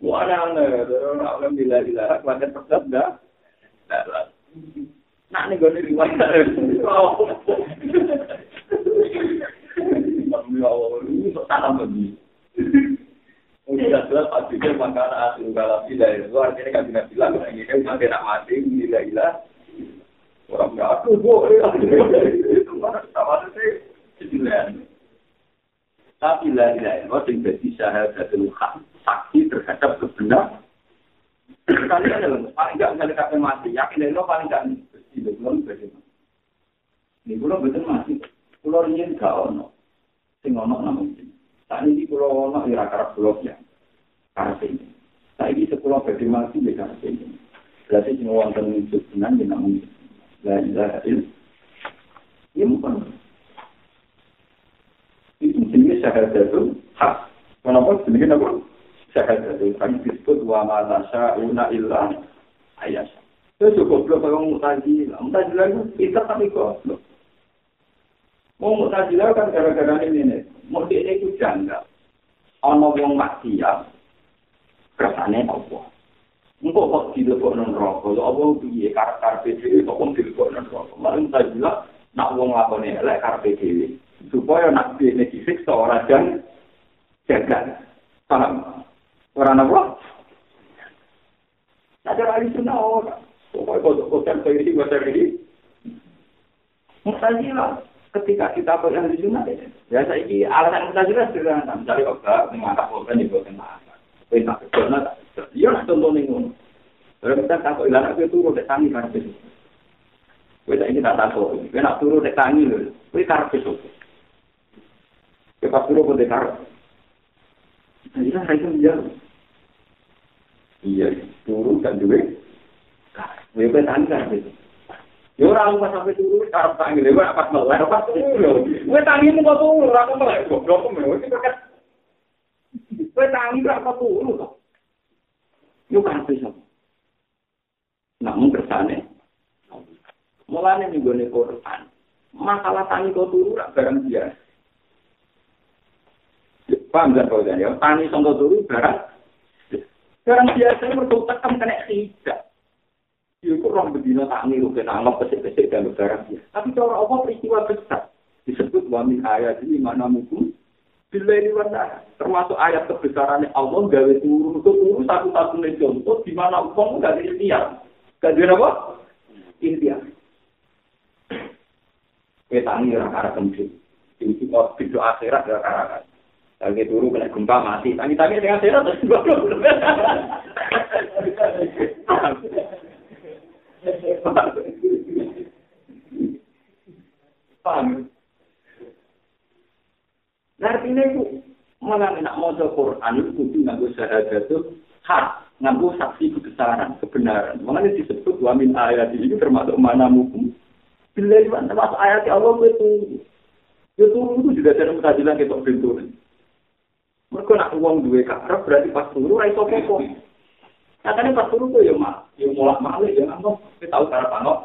Speaker 1: Wadah nih, terus alhamdulillah bila kuat tetap dah. Nak nih gue nih riwayat, Ya ini lagi. Jujur makanan tidak kan tidak bilang tidak mati nggak aku boleh itu sama tapi tidak saksi terhadap kebenaran kali ada paling nggak nggak mati yakin paling nggak belum ini belum betul mati pulau ini sing ono namun saat ini pulau ono ira karep pulau ya karep ini saat ini sepulau bagi mati ya karep ini berarti sing wonten wujud tenan ya namun la ilaha illallah ini bukan itu jenis syahadatul hak kenapa jenis apa syahadatul hak disebut wa ma tasyauna illa itu cukup belum kalau mutajilah mutajilah itu kita tapi goblok Mau mutajilah kan gara-gara ini nih. Mau dia itu janggal. Ono wong maksiat. Kersane apa? Engkau kok dilebok non rokok. Lo apa piye karakter PDW kok pun dilebok non rokok. Malah mutajilah nak wong lakone elek karpe dhewe. Supaya nak dene disiksa ora jan jagal. Paham? Ora napa? Ada ahli sunnah ora. Pokoknya kodok-kodok kayak ini, kodok ini. Mutajilah. Ketika kita yang di sunnah ya saya ini alasan kita jelas sederhana misalnya kok mengangkat korban di bawah kerjanya tak iya lah contoh nih ngono. Kalau kita takut ilah aku turun di tangi kan itu kita ini tak takut. Kita nak turun di tangi loh kita karep itu kita turun di karep. Jadi kan saya dia iya turun kan juga kita tangi kan itu Ya ora lu sampe turu karep tangi lho pas melek pas turu. Kowe tangi mung kok turu ora kok melek goblok kok paket. Kowe tangi ora kok turu kok. Yo kan bisa. Namun kersane. Mulane ning gone Quran. Masalah tangi kok turu ora barang biasa. Paham gak kau ya? Tani sangka turu barang. Barang biasa mergo tekan kena tidak. Itu orang bedino tak niru kena anggap pesik-pesik dan barang. Tapi cara apa peristiwa besar? Disebut wami ayat ini mana mukum bila ini termasuk ayat kebesarannya Allah gawe turun itu turun satu-satunya contoh di mana uang nggak ada ikhtiar. Gak ada apa? Ikhtiar. Kita ini orang arah kencing ini pintu akhirat gak arah lagi turun kena gempa mati. Tangi tangi dengan akhirat terus Paham? Nah, artinya itu malah nak mau Quran itu kudu nganggo syahadat itu hak nganggo saksi kebesaran kebenaran. Makanya disebut wa min ayat ini termasuk mana mukum. Bila itu termasuk ayat Allah itu itu itu juga ada mutajilah kita pintu. Mereka nak uang dua karep berarti pas turu ra iso apa Katanya pas turu tuh ya mak, ya mulak malik ya nggak kita tahu cara panok,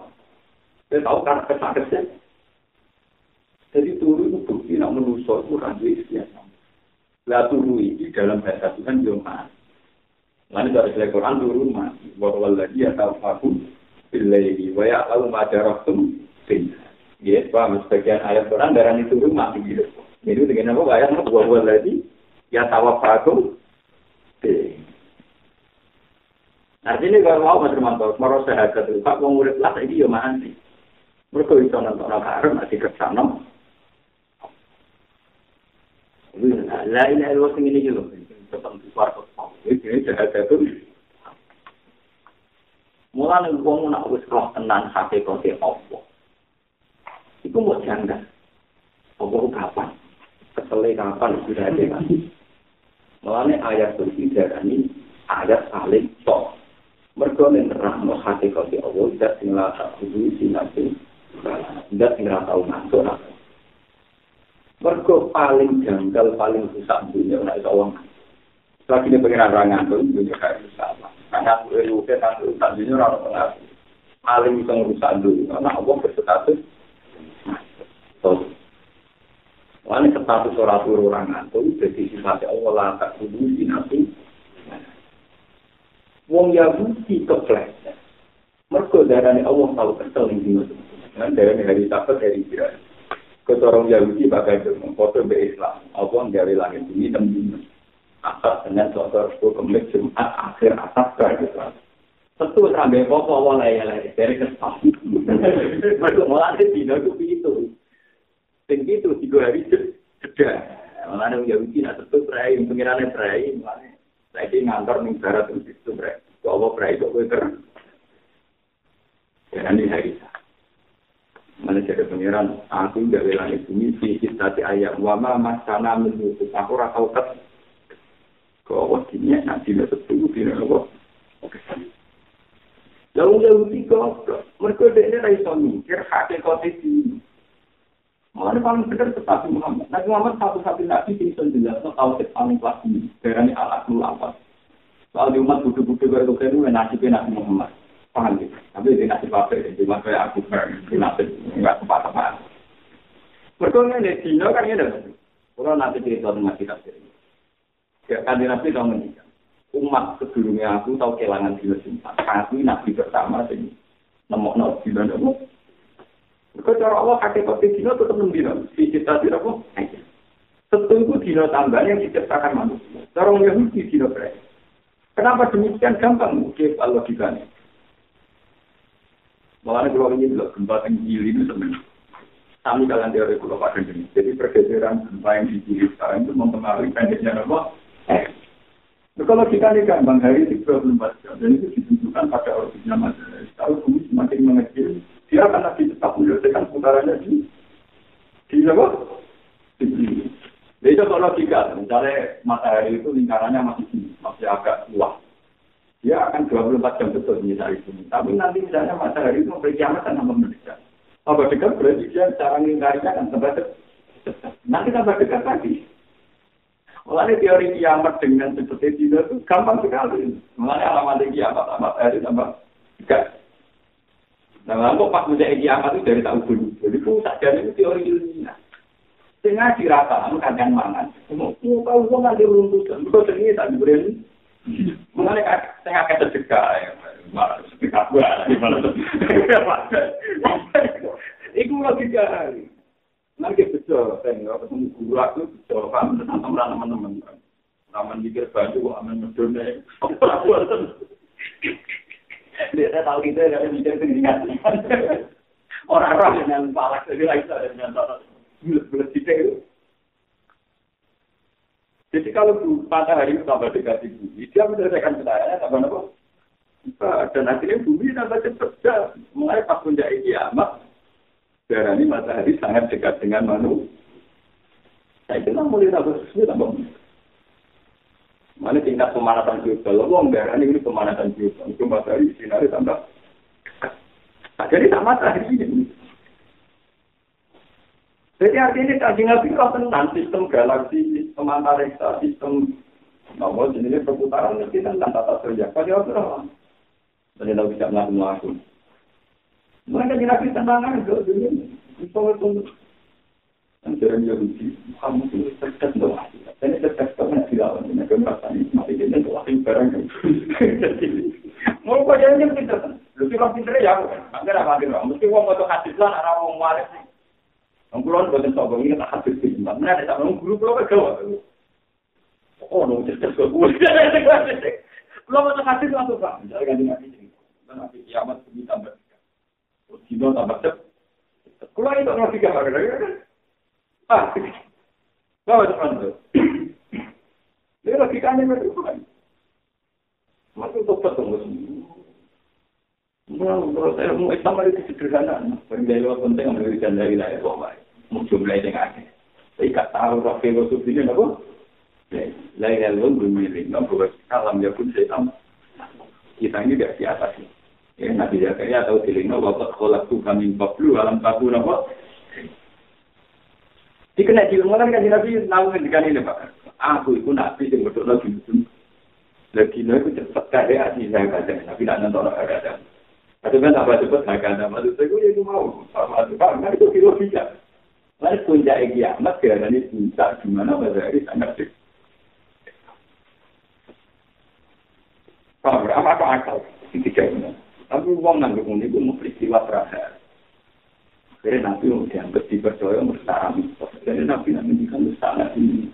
Speaker 1: kita tahu cara kesak kesek. Jadi turu itu bukti nak menusuk itu rancu istiadat. Lah turu ini dalam bahasa Tuhan yo mak. Lalu dari segi Quran turu mak, bahwa lagi ya tahu aku billahi wa ya tahu majarahtum bin. Ya, paham sebagian ayat Quran darah itu rumah gitu. Jadi dengan apa ayat bahwa lagi ya tahu aku Artinya kalau mau mati mantau, mau sehat ke tuh, kak mau murid lah, ini ya mati. Mereka bisa nonton orang karo, masih kesana. Lah ini harus yang ini gitu, tetap di suara kosong. Sehat ke Mulane Mula nih gua nak usah tenang hati kau si opo. Iku mau janda. Opo kapan? Keselai kapan? Sudah ada kan? Mula ayat suci dari ini ayat saling sok. Mergo nek nerangno hakikate Allah tidak sing la tak kudu sinate. Tidak sing ra tau ngantuk. Mergo paling janggal paling susah dunia nek iso wong. Lagi ini pengiran rangan tuh, dunia kayak susah. Karena aku itu kan urusan dunia orang pengaruh. Paling bisa ngurusan dunia, karena Allah berstatus. Wani status orang turu orang ngantuk, jadi sifatnya Allah lah tak kudu sinatu. wong Yahudi kepleset. Mergo darane Allah tahu kesel di sini. Dan darahnya hari Sabat, hari Jirat. Ketorong Yahudi bakal mengkotor be Islam. Allah dari langit bumi dan bumi. Atas dengan sosok itu kemik Jumat akhir atas terakhir. Tentu sampai pokok Allah layak-layak dari kesempatan. Mereka mulai di dunia itu begitu. Tinggi itu tiga hari sudah. Mereka Yahudi tidak tentu terakhir. Pengirannya terakhir. Ini ngantor nih barat itu itu berai. Kalau berai kok gue ter. Jangan di hari Mana jadi pengiran, aku nggak bilang itu misi kita di ayat wama masana menutup aku rasa ket. Kau wakilnya nanti nggak tentu tidak apa. Oke. Lalu Yahudi kok mereka dia raiso mikir hakikat itu. Mulai paling benar tetapi Muhammad. Nabi Muhammad satu-satu nabi yang jelas tahu paling kelas ini. Berani alat apa. Soal di umat budu-budu baru itu nasibnya Nabi Muhammad. Paham gitu. Tapi di nasib apa ya? Cuma kayak aku di nasib nggak tepat-tepat. Berkongnya di Dino kan ya Kalau nanti cerita tentang kita sendiri. Ya kan Nabi tahu menikah. Umat sebelumnya aku tahu kehilangan dino cinta. Aku Nabi pertama sih. Nemok-nemok dino Kau cara Allah kakek kopi dino tetap enam dino. Di cita dino apa? Setunggu dino tambah yang diciptakan manusia. Cara Yahudi dino berai. Kenapa demikian gampang? Mungkin kalau dibanding. Malah kalau ini bilang gempa gili itu sebenarnya. Kami kalian teori pulau pada ini. Jadi pergeseran gempa yang di gili sekarang itu mempengaruhi pendeknya apa? Kalau kita ini gampang hari 24 jam, dan itu ditentukan pada orbitnya matahari. Kalau bumi semakin mengecil, dia akan lagi tetap menyelesaikan putarannya di di apa? Di sini. Jadi kalau logika, misalnya matahari itu lingkarannya masih masih agak luas. Dia akan 24 jam betul misalnya itu. Tapi nanti misalnya matahari itu memberi kiamat dan tambah mendekat. Tambah dekat berarti dia cara lingkarinya kan tambah. Nanti tambah dekat lagi. Mulanya teori kiamat dengan seperti itu gampang sekali. Mulanya alamat kiamat, matahari tambah dekat. Nah, lalu pas menjadi kiamat itu dari tahu dulu. Jadi pusat dari itu teori ilmiah. Sehingga dirata, kamu kadang mangan. Mau tahu kok nanti runtuh. Kau sendiri tak diberi. Mengenai akan tercegah. Malah sepikah gue. Iku logika. Nanti betul, saya ketemu guru aku, betul, paham tentang teman-teman. Namun mikir baju, aman medonnya. Dia tahu kita dari mikir pendidikan. Orang-orang yang palak jadi lagi dengan bulat-bulat itu. Jadi kalau matahari tambah dekat di bumi, dia menyelesaikan cahayanya tambah apa? Dan akhirnya bumi tambah cepat. Mulai pas puncak kiamat, darah ini matahari sangat dekat dengan manusia. Saya kira mulai tambah sesuai tambah Mana tingkat pemanasan global, lo darah ini pemanasan global. Itu matahari sinar tambah. Nah, jadi tak matahari ini. Jadi artinya kaji nabi kau tentang sistem galaksi, sistem antariksa, sistem nomor jenis perputaran itu tentang tata surya. Kaji nabi apa? Jadi tahu bisa melakukan melakukan. Mereka kaji nabi tentang dunia. Misalnya itu Anjuran Yahudi, kamu itu cerdas doa. Dan itu cerdas doa yang dilawan. Ini kemerasaan mati jadi doa yang barang. Mau jangan yang pintar. Lu sih pintar ya. Enggak ada. Mesti uang untuk hadis lah, arah uang waris. Kulon buatan sombong ini tak tempat. Mana ada sama guru pulau kegawa. Oh, no, cerdas kok. Pulau buatan hadis langsung pak. Misalnya ganti ini. Dan nabi kiamat ini tambah. Terus tambah cep. Kulo itu nabi gambar. Ah, bawa teman tuh. Ini logikanya bagaimana? Masih tobat tunggu semua. Menurut ilmu Islam itu sederhana. Penjaya penting memberikan dari lain bawa. Mungkin mulai dengan ada. Saya tak tahu roh filosofi ini apa. Lain ilmu bermilik. Nampak kalam ya pun saya tahu. Kita ini di atas. Ya, Nabi Zakaria tahu dilingno bapak kolak tuh kami bablu alam tabu apa. Dikena di rumah kan kaji nabi tahu kan dikani ini pak. Aku itu nabi yang berdoa di musim. Lagi nabi itu cepat kaya ati saya kaji nabi tidak nonton orang kaji. Atau kan apa cepat kaji nabi itu saya oh, itu mau. Pak Mas itu kilo bisa. Lalu punya egi amat karena ini tidak gimana bahasa ini sangat sih. Pak Mas apa akal? Tidak. Tapi uang nanggung ini pun peristiwa terakhir. Jadi nabi yang dianggap dipercaya bersama mitos. Jadi nabi nabi kan bersama ini.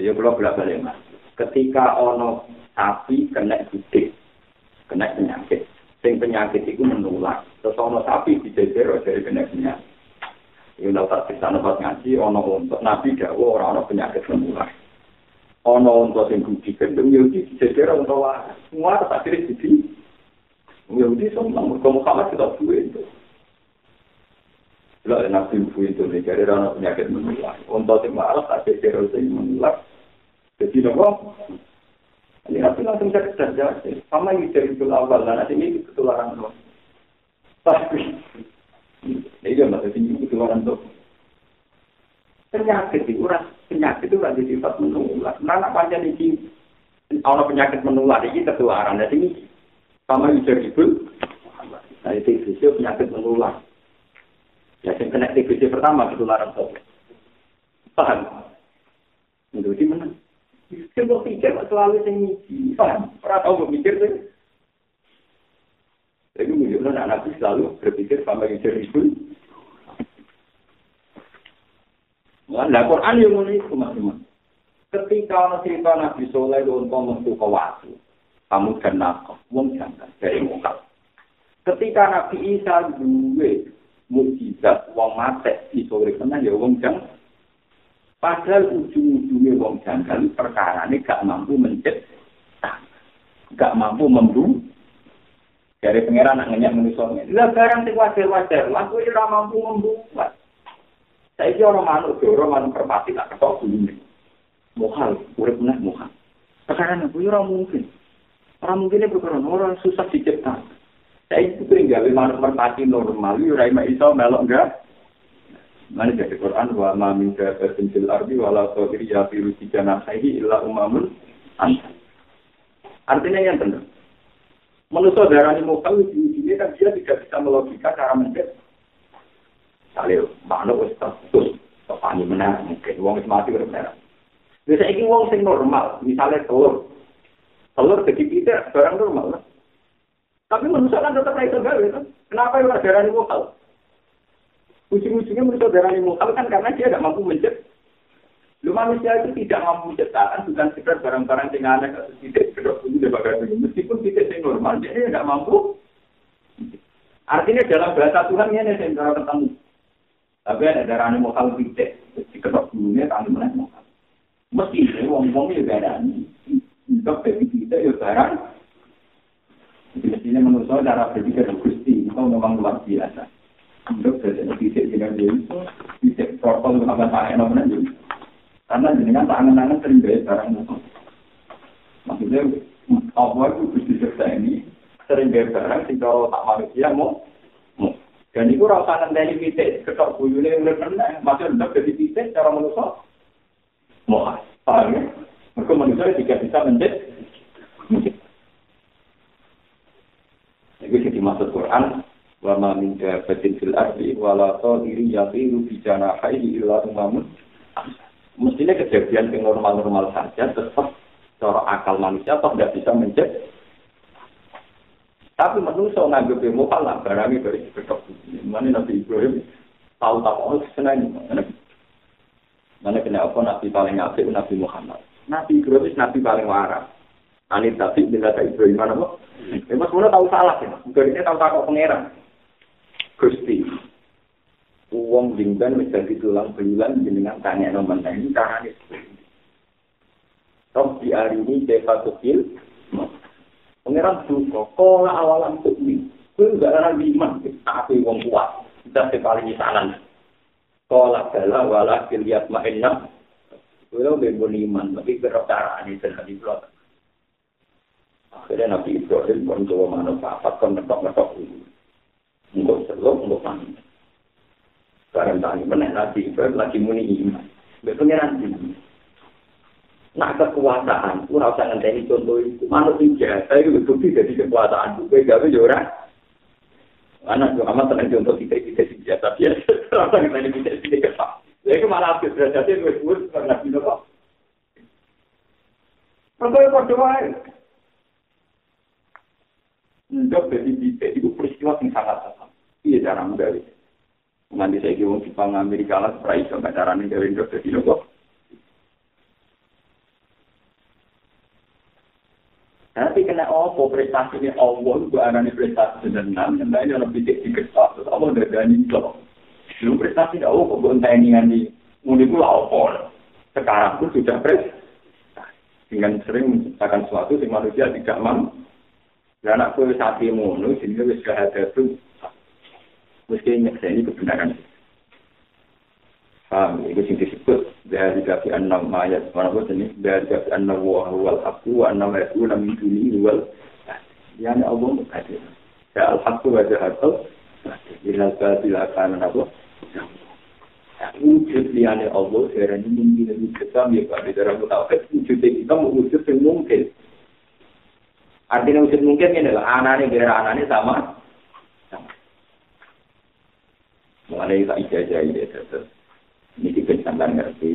Speaker 1: Ya kalau berapa balik mas. Ketika ono sapi kena gudik, kena penyakit. Sing penyakit itu menular. Terus ono sapi dijejer dari kena penyakit. Ini tak bisa nempat ngaji, ono untuk nabi dawa orang ono penyakit menular. Ono untuk sing gudik, kendung Yahudi dijejer untuk waras. Semua kira jadi. Yahudi semua, Muhammad kita buat itu. Bila nabi ibu itu nih, jadi rana penyakit menular. Untuk yang malas, ada yang menular. Jadi nopo, ini nabi langsung cerdas jadi. Sama yang dari itu awal, dan nanti ini ketularan nopo. Tapi, ini dia masih tinggi ketularan nopo. Penyakit itu, ras penyakit itu lagi sifat menular. Mana panjang ini, kalau penyakit menular ini ketularan. Jadi ini sama yang dari itu, Nah, itu penyakit menular. Ya, yang kena TBC pertama ketularan sopo. Paham? Itu di mana? Saya mau pikir selalu yang ngisi. Paham? Pernah tahu berpikir tuh? Jadi menunjukkan anak nabi selalu berpikir sama yang itu. Nah, Quran yang mulai itu mas Ketika orang cerita Nabi Soleh untuk menuju ke waktu, kamu dan nakal, wong jangan dari mukal. Ketika Nabi Isa dua mukjizat wong mate iso urip tenan ya wong jang. Padahal ujung-ujungnya wong perkara ini gak mampu mencet gak mampu membu dari pangeran nak ngenyak manusia lah barang sing wajar-wajar. Lah kuwi ora mampu saya orang manuk orang manuk perpati tak ketok dulu mohal urip meneh mohal. Sekarang aku ora mungkin. Ora mungkin perkara orang susah diciptakan Saya itu sering gawe manuk merpati normal, yo ora iso melok enggak. Mana jadi Quran wa ma min dabatin fil ardi wala tawiri ya fi rusijana sahi illa umamun Artinya yang benar. Manusia darah ini mokal di sini kan dia tidak bisa melogika cara mencet. Kali manuk wis terus tepani menang mungkin uang mati udah menang. Bisa ini uang sing normal, misalnya telur, telur segitiga barang normal lah. Tapi manusia kan tetap itu gawe kan. Kenapa yang darah ini mokal? Ujung-ujungnya manusia darah ini mokal kan karena dia tidak mampu mencet. Lu manusia itu tidak mampu menciptakan bukan sekedar barang-barang yang aneh atau tidak kedok ini meskipun tidak yang normal dia tidak mampu. Artinya dalam bahasa Tuhan ini yang cara ketemu. Tapi ada darah ini mokal tidak. Kedok dunia kali mana mokal. Mesti wong-wong juga ada. Tapi tidak ya barang Mestinya menurut cara berpikir Gusti itu memang luar biasa. Untuk jadi dengan dia itu fisik protokol apa saya namanya juga. Karena jenengan tangan-tangan sering bayar barang. Maksudnya Allah itu Gusti ini sering bayar barang kalau tak manusia mau dan itu rasa nanti fisik ketok buyune udah pernah maksudnya udah jadi fisik cara manusia mau paham ya? Mereka manusia tidak bisa menjadi Itu jadi maksud Quran. Wa ma min dabatin fil ardi wa la ta'iri yatiru bi janahihi illa umamun. Mestinya kejadian yang normal-normal saja tetap cara akal manusia tetap tidak bisa mencet. Tapi manusia nganggep kalah barangnya dari ketok. Mana Nabi Ibrahim tahu tahu oh senang Mana kena apa Nabi paling apik Nabi Muhammad. Nabi Ibrahim Nabi paling waras. Anit tapi bila tak Ibrahim mana kok? Ya mas Mula tahu salah ya. Ini tahu takut pangeran. Gusti. Uang jingban menjadi tulang belulan dengan tanya nomor ini itu. Rob di hari ini deva tukil. Pangeran duka, kola awalan tukmi. Kue gak ada iman, tapi wong kuat. Kita di sana. Kola bala wala kiliat. Kue lo bebo iman, tapi berapa cara ini terjadi belum. Akhirnya Nabi Ibrahim pun coba mana papat, kan ngetok-ngetok dulu. Untuk selok, untuk panik. Barang tani meneh Nabi Ibrahim lagi muni iman. Berpengiran ini. Nah kekuasaan, itu rasa ngenteni contoh itu. Manut biasa itu bukti jadi kekuasaan. Gue gawe ya orang. Anak gue amat tenang contoh kita kita biasa biasa. Rasa ngenteni kita kita Ya itu malah habis berarti gue sebut karena bino kok. Sampai Untuk jadi bisa itu peristiwa yang sangat sangat. Iya cara menggali. Nanti saya kira Jepang Amerika lah, seperti itu, cara dari Indo jadi kok. Nanti kena apa prestasi ini Allah itu anane prestasi senang, yang lain dalam titik tiket status Allah udah dani itu. Lu prestasi tidak oh kok ini ngani muni pula apa. Sekarang pun sudah prestasi. Dengan sering menciptakan sesuatu yang manusia tidak mampu. Dan aku saat ini ngono, sehingga wis itu mesti ini kebenaran. Paham, itu sing disebut dari kafi enam ayat mana pun ini? Dari kafi enam wa wal aku enam ayat wa min duni wal yani Allah mengatakan ya al haqqu wa jahatul ila batila kana apa wujud liane Allah ini mungkin wujud ya Pak. Di dalam tauhid wujud kita wujud yang mungkin artinya wujud mungkin ini adalah anaknya biar anaknya sama sama mengenai tak ijazah ini terus ini juga sampai ngerti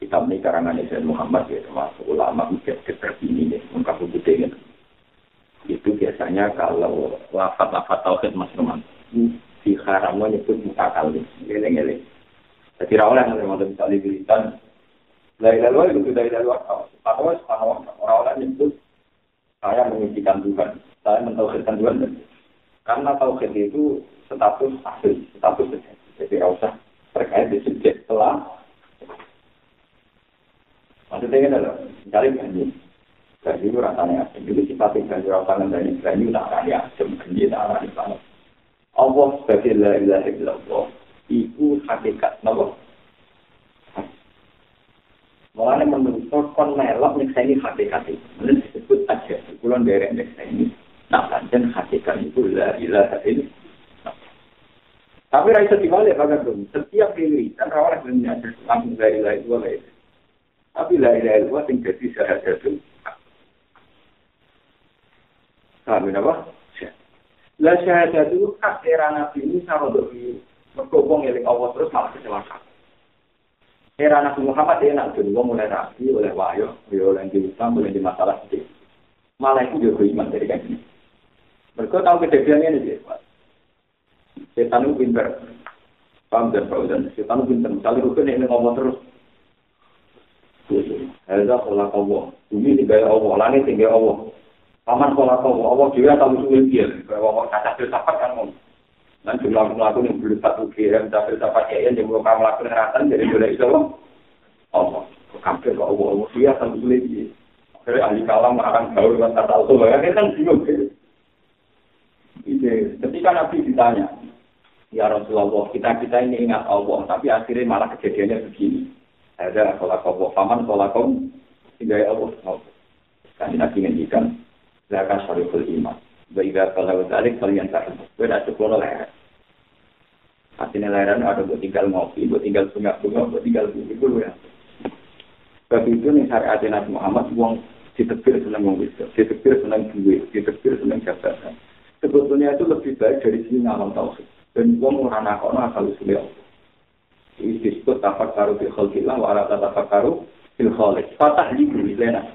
Speaker 1: kitab ini karangan Islam Muhammad ya termasuk ulama mungkin terkini ya ungkap putih itu biasanya kalau wafat-wafat tauhid mas teman di haram menyebut muka kali geleng-geleng jadi rawlah yang memang bisa diberikan dari lalu itu dari lalu atau orang-orang nyebut saya mengizinkan Tuhan saya mentauhidkan Tuhan karena tauhid itu status asli status jadi usah terkait di subjek telah. Maksudnya ini adalah mencari gaji. Gaji itu rasanya asing. Itu sifatnya gaji rasanya dari gaji tak arani asing. Gaji tak arani banget. Allah sebagai la ilaha illallah. Itu hakikat. Kenapa? Mulanya menurut kon melok nyeksa ini hakikat itu. Menurut disebut aja. Kulon nyeksa ini. Nah, dan hakikat itu la ilaha illallah. Tapi raisa diwalik kagak dong. Setiap kan rawat dunia langsung dari lain dua lain. Tapi dari lain dua tinggal jadi syahadat itu. Kami apa? Lah syahadat itu hak era nabi ini sama dari berkobong yang Allah terus malah kecelakaan. Era Nabi Muhammad dia nak dulu mulai rapi oleh wahyu, oleh yang diutang, oleh di masalah sedih. Malah itu juga iman dari ini. Mereka tahu kejadiannya ini dia, Pak. Setan itu pinter. Paham dan dan setan itu pinter. Misalnya rukun ini ngomong terus. Hada kola Allah. Bumi tinggal Allah. Langit tinggal Allah. Paman kola Allah. Allah juga tahu sulit dia. Kalau Allah kacau filsafat kan ngomong. Dan jumlah melakukan yang belum satu kira. Minta filsafat ya. Yang belum kamu lakukan ngeratan. Jadi boleh itu Allah. Kafir Allah. Allah dia tahu sulit dia. Akhirnya ahli kalam akan gaul dengan kata Allah. Ya kan bingung. Ketika Nabi ditanya, Ya Rasulullah, kita-kita ini ingat Allah, tapi akhirnya malah kejadiannya begini. Ada sholat Allah, paman sholat kaum, hingga Allah. Kan Nabi ngendikan, Zaka syariful iman. Baiklah kalau balik kalian tak Gue tidak cukup leher. Artinya leheran ada buat tinggal ngopi, buat tinggal sungai bunga, buat tinggal bumi dulu ya. Sebab itu nih syariat Nabi Muhammad, uang ditebir senang wong wisdom, ditebir senang duit, ditebir senang jabatan. Sebetulnya itu lebih baik dari sini ngalam tauhid dan wong ora nakono asal usule Allah. Ini disebut tafak karu fil khalqillah karu fil khaliq. Fatah di lena.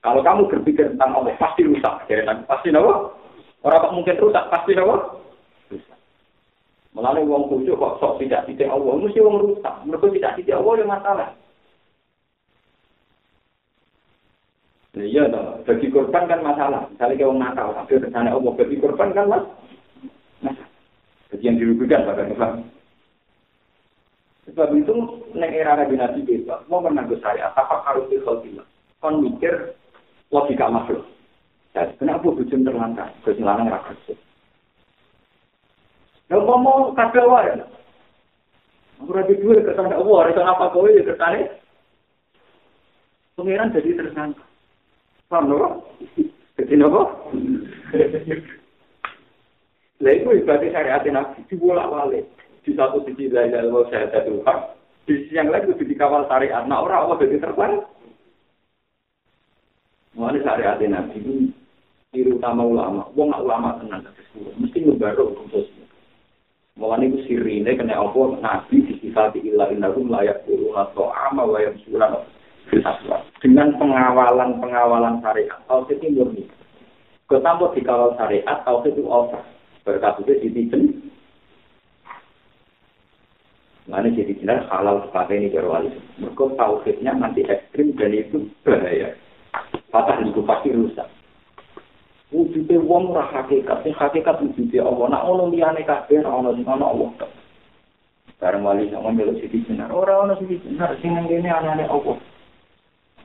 Speaker 1: Kalau kamu berpikir tentang Allah pasti rusak. Jadi pasti nawa. Orang tak mungkin rusak pasti nawa. Rusak. Melalui wong kucu kok sok tidak tidak Allah, mesti wong rusak. Mereka tidak tidak Allah yang masalah. Iya, no. bagi korban kan masalah. Misalnya orang nakal, tapi rencana Allah bagi korban kan mas. Masalah. Jadi yang dirugikan pada Islam. Sebab itu, neng era Nabi Nabi bebas, mau menanggung saya, apa harus dikhalkilah. kon mikir logika makhluk. Jadi kenapa bujum terlantar? Terus ngelanang rakyat. Nah, ngomong kabel wae. Aku lagi dua kesan Allah, ada apa kowe ya kesane? Pengiran jadi tersangka. Paham lho? Jadi nopo? Lah itu ibadah syariat Nabi dibolak balik. Di satu sisi lain Allah saya satu hak. Di sisi yang lain itu dikawal syariat. Nah orang Allah jadi terbang. Mulai syariat Nabi itu tiru utama ulama. Wong ulama tenang. Mesti ngebaru khusus. Mulane iku sirine kena apa nabi disifati illa layak guru atau ama wa yamsulan dengan pengawalan-pengawalan syariat. Tauhid itu murni. Ketambah dikawal syariat, tauhid itu over. Berkatutnya dititen. Mana jadi jelas halal sebagai ini berwali. Mereka tauhidnya nanti ekstrim dan itu bahaya. Patah itu pasti rusak. Wujudnya wong ora hakikat. Sing hakikat wujudnya Allah. Nak ono liyane kabeh ora ono sing ono Allah bareng wali sama melu siti benar ora ono siti benar sing nang kene anane Allah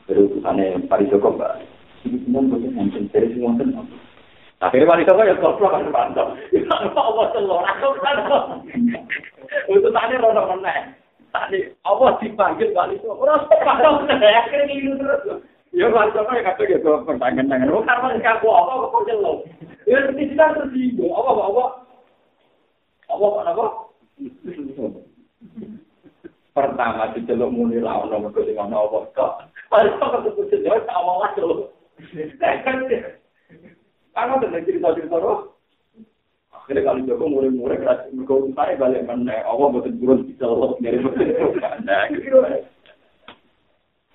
Speaker 1: terus ane pari joko mbak. Siti benar kok nonton terus nonton akhirnya wali sama ya kok kan mantap Allah telur aku kan itu tadi rono meneh. Tadi Allah dipanggil wali sama ora sepatu akhirnya ngilu terus Ya Mas Tomo ya kata gitu pertanyaan dengan lu karena si aku apa kok jelas? Ya ini kita tertinggal apa apa apa apa apa pertama si muni lawan nomor dua lima nol bos kok pas kok aku tuh jelas sama lah tuh kan kan udah cerita cerita lo akhirnya kalau joko muni muni kelas mikro saya balik mana apa betul betul bisa lo dari betul betul kan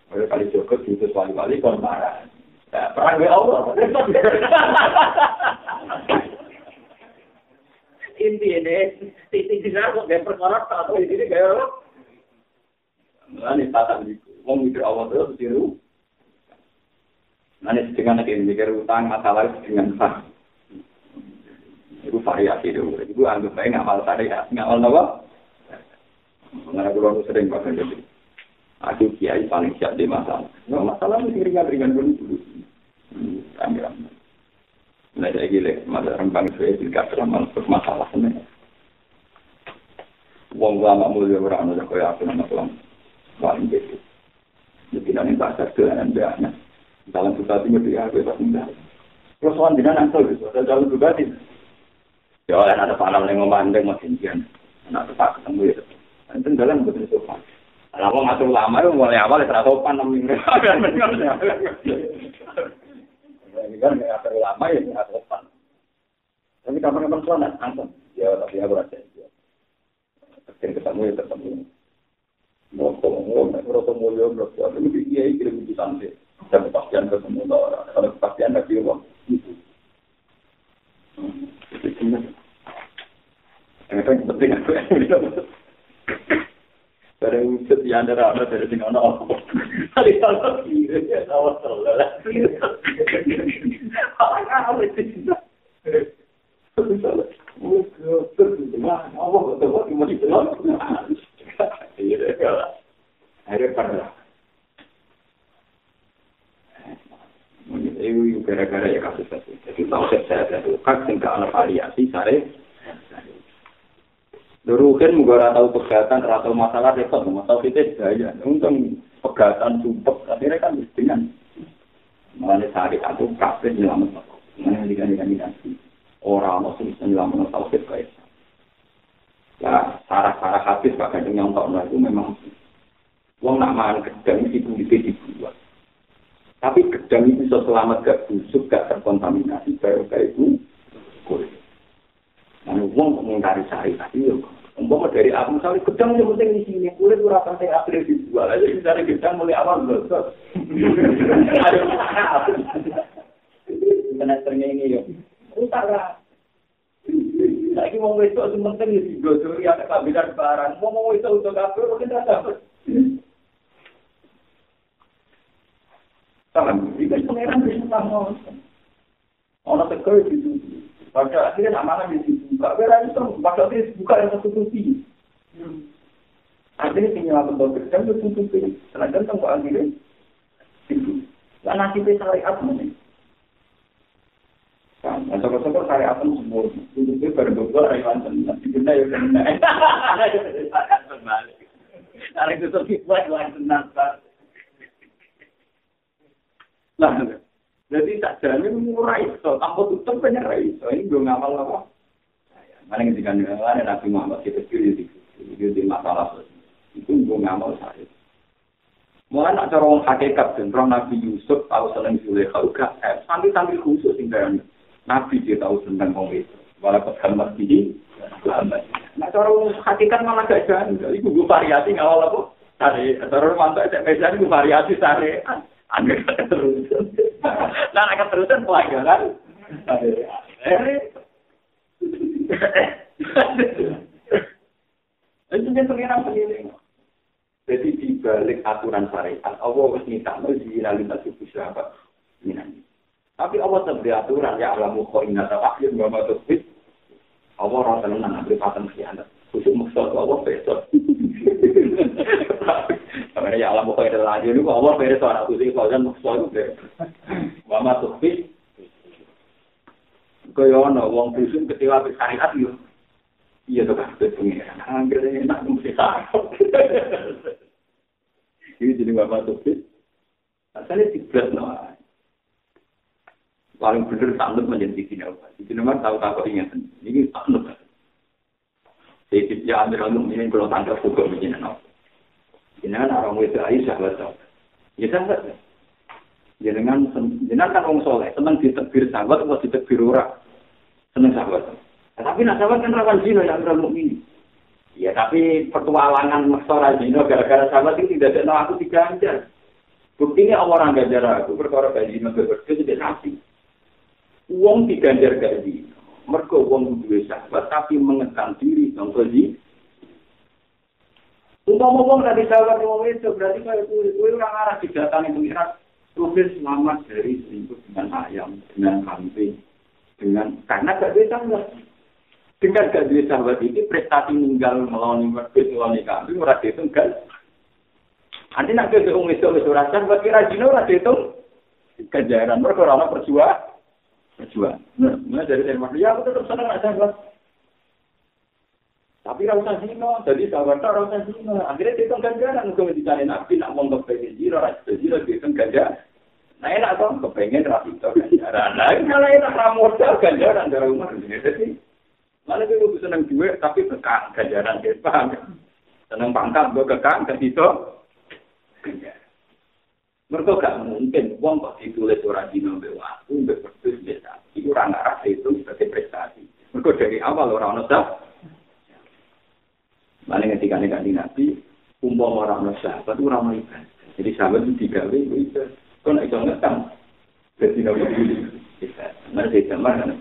Speaker 1: Kalau kali Joko diutus wali-wali kon marah. Nah, perang be Allah. Inti ini, titik di sana kok perkara atau ini kayak Ini tata di Wong mikir Allah terus tiru. Nanti dengan ini mikir utang masalah dengan sah. Itu variasi itu. Itu anggap baik ngamal syariat, ngamal apa? Mengenai pulau sering pakai jadi. Aku kiai paling siap di masalah. Masalah mesti ringan-ringan dulu. Hmm, Ambil Nah, saya gile, masa rembang saya tidak ramal masalah ini. Wong lama mulia orang ada kaya aku nama Tuhan. Paling gitu. Jadi nanti pasar ke anak Dalam susah tinggal di aku itu enggak. Terus orang tidak gitu. Ada jalan juga sih. Ya, ada panel yang memandang masih jian. Anak tetap ketemu ya. Itu dalam betul sopan. Lah wong ngatur lama yo mulai awal wis ra sopan minggu. (laughs) Ini kan ngatur lama ya nggak sopan. Tapi kapan-kapan sholat, langsung. Ya, tapi aku rasa ya. Ketika ketemu ya ketemu. Merokok, merokok, merokok mulia, merokok. Ini dia kirim di santai. Dan kepastian ketemu orang. Kalau kepastian kira. Itu benar. Yang penting aku bareng set ya ndara ada dari sing ana apa tadi salah kiri ya sama salah ah ah mesti sih gara-gara ya kasus tadi. Jadi tahu saya saya tahu kan tinggal variasi sare. Luruhin juga tahu pegatan, tahu masalah repot, masalah kita gaya. Untung pegatan sumpah, akhirnya kan dengan mengenai sehari itu kafe nyelamat. Mana dengan dengan nanti orang bisa nyelamat tahu kita kayak. Ya, sarah-sarah habis pakai dengan tahun itu memang Wong nak makan gedang itu di dibuat. Tapi gedang itu bisa selamat gak busuk, gak terkontaminasi, baru kayak itu. Nah, wong mengingkari syariat itu Umpama dari aku misalnya gedang yang penting di sini, kulit ora penting akhirnya dijual. Aja dari gedang mulai awal loh. Semesternya ini yo. Rusak lah. Lagi mau itu penting di digosori ada kabinet barang. Mau mau besok untuk kafe, mungkin tidak dapat. Salam, jika pangeran bisa mau. Orang tegur itu. Pada akhirnya nama nama dibuka, berarti itu pada akhirnya dibuka yang tertutupi. Akhirnya tinggal bentuk gedang itu tutupi. Sedangkan tempat akhirnya itu. Lah nasib syariat ini. Kan, sokor-sokor syariat semua. Itu baru berdua orang yang nanti benda ya benda. Ada itu tenang. Nah, jadi tak jalan murah itu, aku tutup banyak itu. Ini gue ngamal apa? Mana ketika ada Nabi Muhammad kita kiri di di masalah itu gue ngamal saya. Mulai nak cara orang hakikat dan Nabi Yusuf tahu seneng Zulekha juga, eh, sambil sambil khusus tinggal Nabi dia tahu tentang orang itu. Walaupun kalimat ini, Nah cara orang hakikat malah gak jalan, jadi gue variasi ngawal apa? Cara orang mantap SMP gue variasi tari. Aneh keterusan. Nah, keterusan pelajaran. Itu kan pengiran. Jadi di balik aturan syariat, Allah harus minta di lalu suku sahabat. Tapi Allah tetap aturan ya alamu kau ingat akhir tuh Allah orang tenang ambil paten khianat. Khusus maksud Allah besok. Karena ya kau ada lagi ini Allah besok anak khusus kau kan maksud itu. Bapak tuh kaya ana wong dusun kecewa wis syariat yo. Iya to kan pengen. Angger enak mesti takut. (laughs) Iki jadi bapak topik. Asalnya tiga no. Paling bener takut menjadi sini apa? Di sini mah tahu tahu ingat. Ini takut. Jadi dia ambil alum ini kalau tangkap juga begini no. Ini kan orang itu Aisyah betul. Ya sahabat. Jenengan jenengan kan orang soleh, senang ditebir sahabat atau ditebir orang. seneng sahabat. Tapi nak sahabat kan rawan zina yang berlalu ini. Ya tapi petualangan maksora zina gara-gara sahabat ini tidak ada aku diganjar. Buktinya orang ganjar aku perkara gaji zina berbeda tidak nabi. Uang diganjar gaji. Mereka uang dua sahabat tapi mengekang diri contoh di Ngomong-ngomong dari sahabat yang itu berarti kalau itu itu orang arah didatangi pengirat Rufin selamat dari selingkuh dengan ayam, dengan kambing, dengan karena gak bisa sahabat. Dengan gak bisa sahabat ini prestasi meninggal melawan merpet melawan kambing ora itu enggak. Nanti nak ke wong itu wis ora sahabat kira jino ora itu kejaran mereka orang perjuang perjuang. Nah, dari dari ya aku tetap senang sahabat. Tapi rasa zino, jadi sahabat tak rasa zino. Akhirnya dia ganjaran, mungkin dicari nabi, nak mau kepengen zino, rasa zino, dia ganjaran. Nah enak toh, kepengen rapi toh ganjaran. Nah malah enak ramodal ganjaran dari rumah ini. Jadi malah itu lebih seneng duit tapi kekang ganjaran gitu paham? Seneng pangkat gue kekang dan itu ganjaran. Mereka gak mungkin uang kok ditulis orang di nomor waktu untuk berdua biasa. Itu orang arah itu sebagai prestasi. Mereka dari awal orang nusah. Mana ketika nih nabi, umpam orang nusah, itu orang ibadah. Jadi sahabat itu digawe itu Kau iso ngetang. Jadi nggak boleh bisa. Mana saya jamar kan?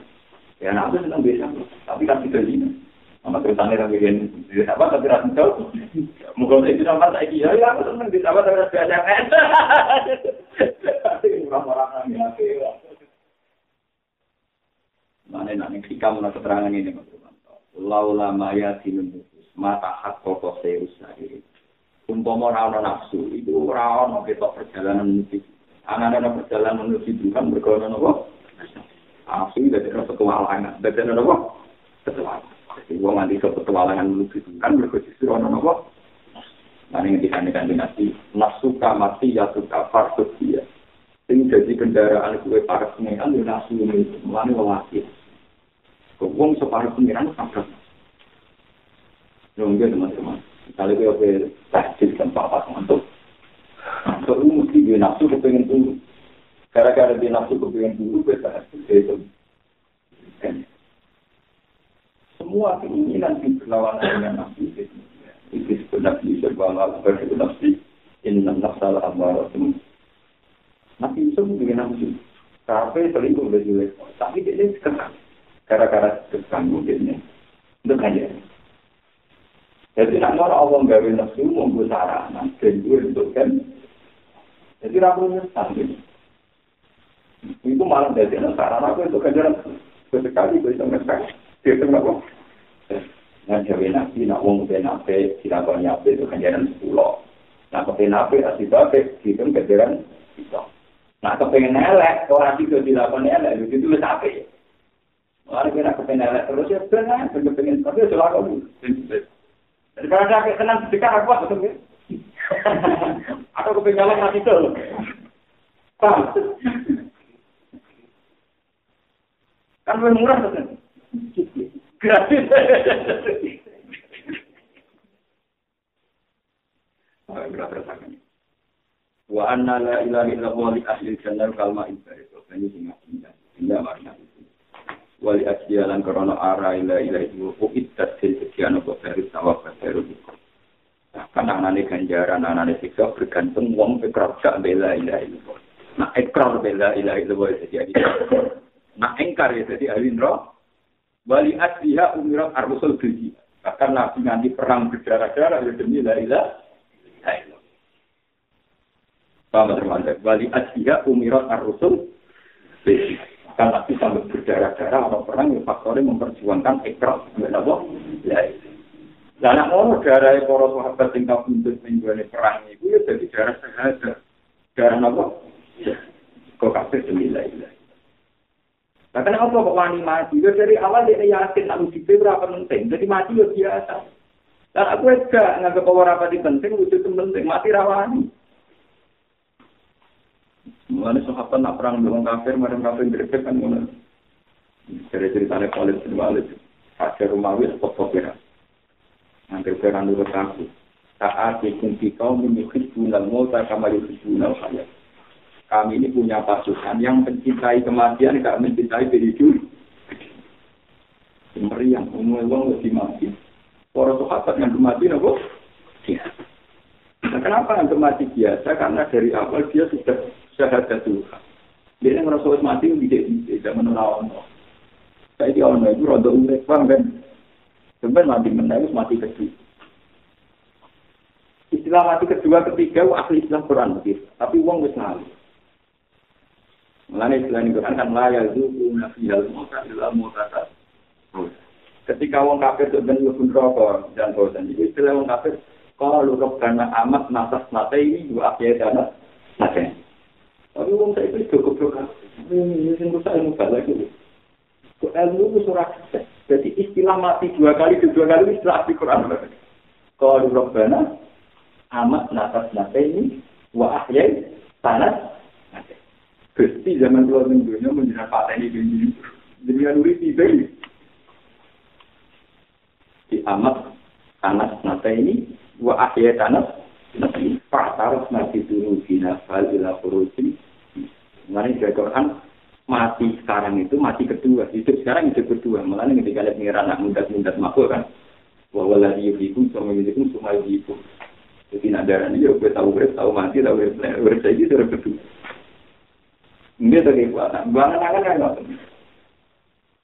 Speaker 1: Ya aku senang biasa, tapi kan tidak ini. Sama ceritanya kan bikin di apa tapi rasa jauh. Mungkin itu sama saya kira ya aku senang di apa tapi rasa biasa. Orang-orang yang Mana nanti kita mau keterangan ini Laula maya dinun mata hak koko seus sahiri. Umpama ora nafsu itu ora ono ketok perjalanan menuju anak-anak perjalanan menuju Tuhan berkorban apa? Asli dari rasa kewalangan, dari apa? Ketualangan. Jadi uang nanti ke petualangan menuju Tuhan berkorban apa? Nanti ketika ini nanti nafsu kamati ya suka farsus dia. Ini jadi kendaraan kue para pengiran di nafsu ini mulai walaki. Kewong separuh pengiran sampai. Nunggu teman-teman. Kalau gue tajil dan papat untuk Kalau mesti dia nafsu kepengen dulu. Gara-gara dia nafsu kepengen dulu, beta itu. Semua keinginan di berlawanan dengan nafsu itu. Itu sebenarnya bisa bangga berarti nafsu. Inna nafsal amaratum. Nabi Yusuf dengan nafsu. Tapi selingkuh dari. Tapi dia kekang. Gara-gara dia ini. Untuk aja. Jadi nak Allah gawe nafsu, mau gue sarana. Gue untuk kan. Jadi ramu nyesal gitu. Itu malah dari sarana aku itu kajaran sesekali bisa ngesek. Dia itu nggak Nah, jawa nabi, nak ke nabi, tidak banyak nabi itu kajaran sepuluh. Nah, ke nabi, asli babe, itu kajaran itu. Nah, kepengen elek, orang itu dilakukan elek, itu lebih capek. Mari kira kepengen elek terus ya benar, kepengen tapi ya selalu. Jadi kalau saya senang sedekah aku apa tuh? (laughs) Atau kepengen nanti tuh. Paham? Kan lebih murah tuh. Gratis. Wa anna la ilaha illallah li ahli jannah kalma ibadah. Ini sing indah. Indah makna. Wali asyalan korona ara ila ila itu uitat til sekian apa dari sawah baru nah, kan anane ganjaran anane siksa bergantung wong ikrar gak bela ila itu nah ikrar bela ila itu boleh jadi nah engkar ya jadi alindro wali asyiha umirat arsul bilji bahkan nabi nanti perang berdarah-darah ya demi la ilah Paham teman-teman? Wali asyiha umirat arsul bilji kan tapi sampai berdarah-darah atau perang yang faktornya memperjuangkan ekor apa ya Nah, anak mau darah para sahabat kau buntut mingguan perang itu ya jadi darah sehat. Darah apa? Ya, kok kafir sembilan ilah. Nah, kenapa kok wani mati? Ya dari awal dia yakin nak uji berapa penting. Jadi mati ya biasa. Dan aku enggak nggak kau apa di penting, itu penting. Mati rawani. Mulanya sahabat nak perang dengan kafir, mereka kafir greget kan mulai. Dari ceritanya Khalid bin Walid, Hajar Rumawi sepot sopir. Nanti perang dulu aku. Saat ikum kau memiliki bunal mota kama bunal saya. Kami ini punya pasukan yang mencintai kematian, tidak mencintai hidup. Meriang, umum uang lebih mati. Para sahabat yang mati, nopo? Nah, kenapa yang mati biasa? Karena dari awal dia sudah syahadat Tuhan. Dia yang merasa mati tidak tidak menolak Saya di orang itu rada unik bang kan. Sebenarnya mati menangis mati kedua. Istilah mati kedua ketiga ahli istilah Quran begitu. Tapi uang wis ngali. Mulanya istilah ini Quran kan layar zuku nafiyal muka ila mutasa. Ketika wong kafir itu dan lebih rokok dan bosan. Jadi istilah wong kafir kalau lu karena amat nasas nate ini dua akhir dana nate. Tapi wong saya itu cukup cukup. Ini yang rusak ilmu balik itu. Ilmu itu surat Jadi istilah mati dua kali, dua kali istilah di Quran. Kalau Rabbana amat natas nate ini wa ahyai tanah Gusti zaman dulu minggunya menjelaskan paten ini demi nuri tiba ini. Di amat tanah nate ini wa ahyai tanah Nabi Fatarus Nabi dulu bina ila furujin Mengenai dari Quran mati sekarang itu mati kedua hidup sekarang hidup kedua. Ini ketika lihat pengiran anak muda muda makhluk kan bahwa lagi itu sama itu semua itu jadi nak darah ini gue tahu gue tahu mati tahu gue gue saya itu sudah kedua ini ada kekuatan banget kan kan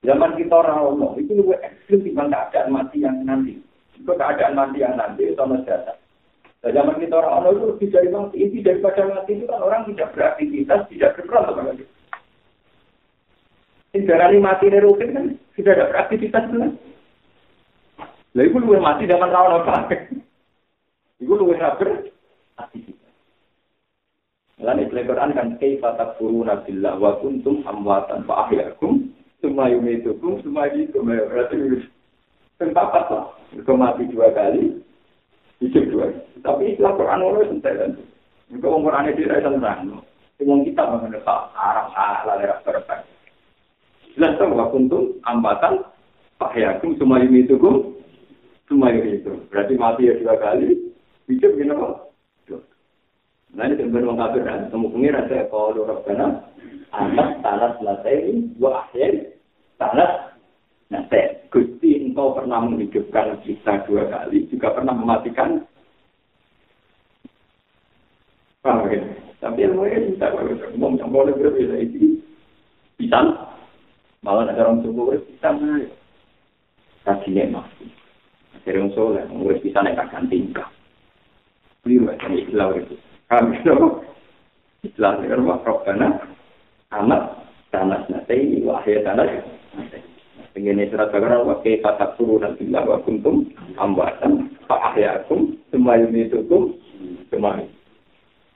Speaker 1: zaman kita orang itu lebih ekstrim dibanding keadaan mati yang nanti. Itu keadaan mati yang nanti itu harus datang Nah, zaman kita orang orang itu lebih dari mati. Inti daripada mati itu kan orang tidak beraktivitas, tidak berperan sama lagi. Ini mati dari rutin kan tidak ada beraktivitas kan. Lah itu lu mati zaman tahun apa? Itu lu sabar aktivitas. Lalu di Quran kan kaifa takfuruna billah wa kuntum amwatan fa ahyakum semua yumitukum semua itu berarti tempat lah. Mati dua kali, hidup dua. Tapi istilah Quran itu sentai kan. Juga orang Quran itu tidak tentang. Cuma kita mengenai arah salah daerah terbaik. Jelas tahu waktu untuk ambatan Pak Yakum semua ini itu kum semua ini itu. Berarti mati ya dua kali. Hidup gini apa? Nah ini sebenarnya orang kafir kan. Temu pengiran saya kalau dorong sana. Anak tanah selesai dua akhir tanah Nah, Gusti engkau pernah menghidupkan kita dua kali, juga pernah mematikan. Paham ya? Tapi yang mulai bisa, ngomong yang boleh berbeda itu bisa. Malah ada orang subuh bisa nah. Kasihnya masih. Dari orang soleh, orang bisa naik akan tingkah. Beliau aja istilah itu. Kami itu istilah itu? Karena amat tanah nasi, wahya tanah Pengen surat Baqarah wa kaifa takfuruna billahi wa kuntum amwatan fa ahyakum tsumma yumitukum tsumma.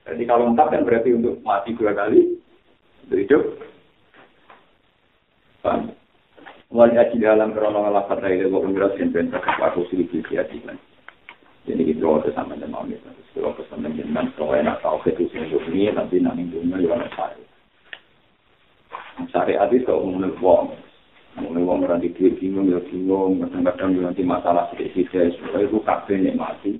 Speaker 1: Jadi kalau lengkap kan berarti untuk mati dua kali, Untuk hidup. Paham? Wali aji dalam krono lafat dari lewa umrat yang bentar kepaku silih kan. Jadi itu waktu sama dengan itu. Kalau pesan dengan kalau enak tahu itu sini ini nanti nanti dunia juga saya. Syariat itu umumnya uang. Umumnya uang berarti dia bingung ya bingung. Kadang-kadang nanti masalah sedikit-sedikit. Supaya itu kafe mati.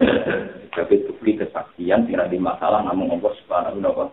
Speaker 1: Tapi beli kesaksian tidak di masalah namun Allah subhanahu wa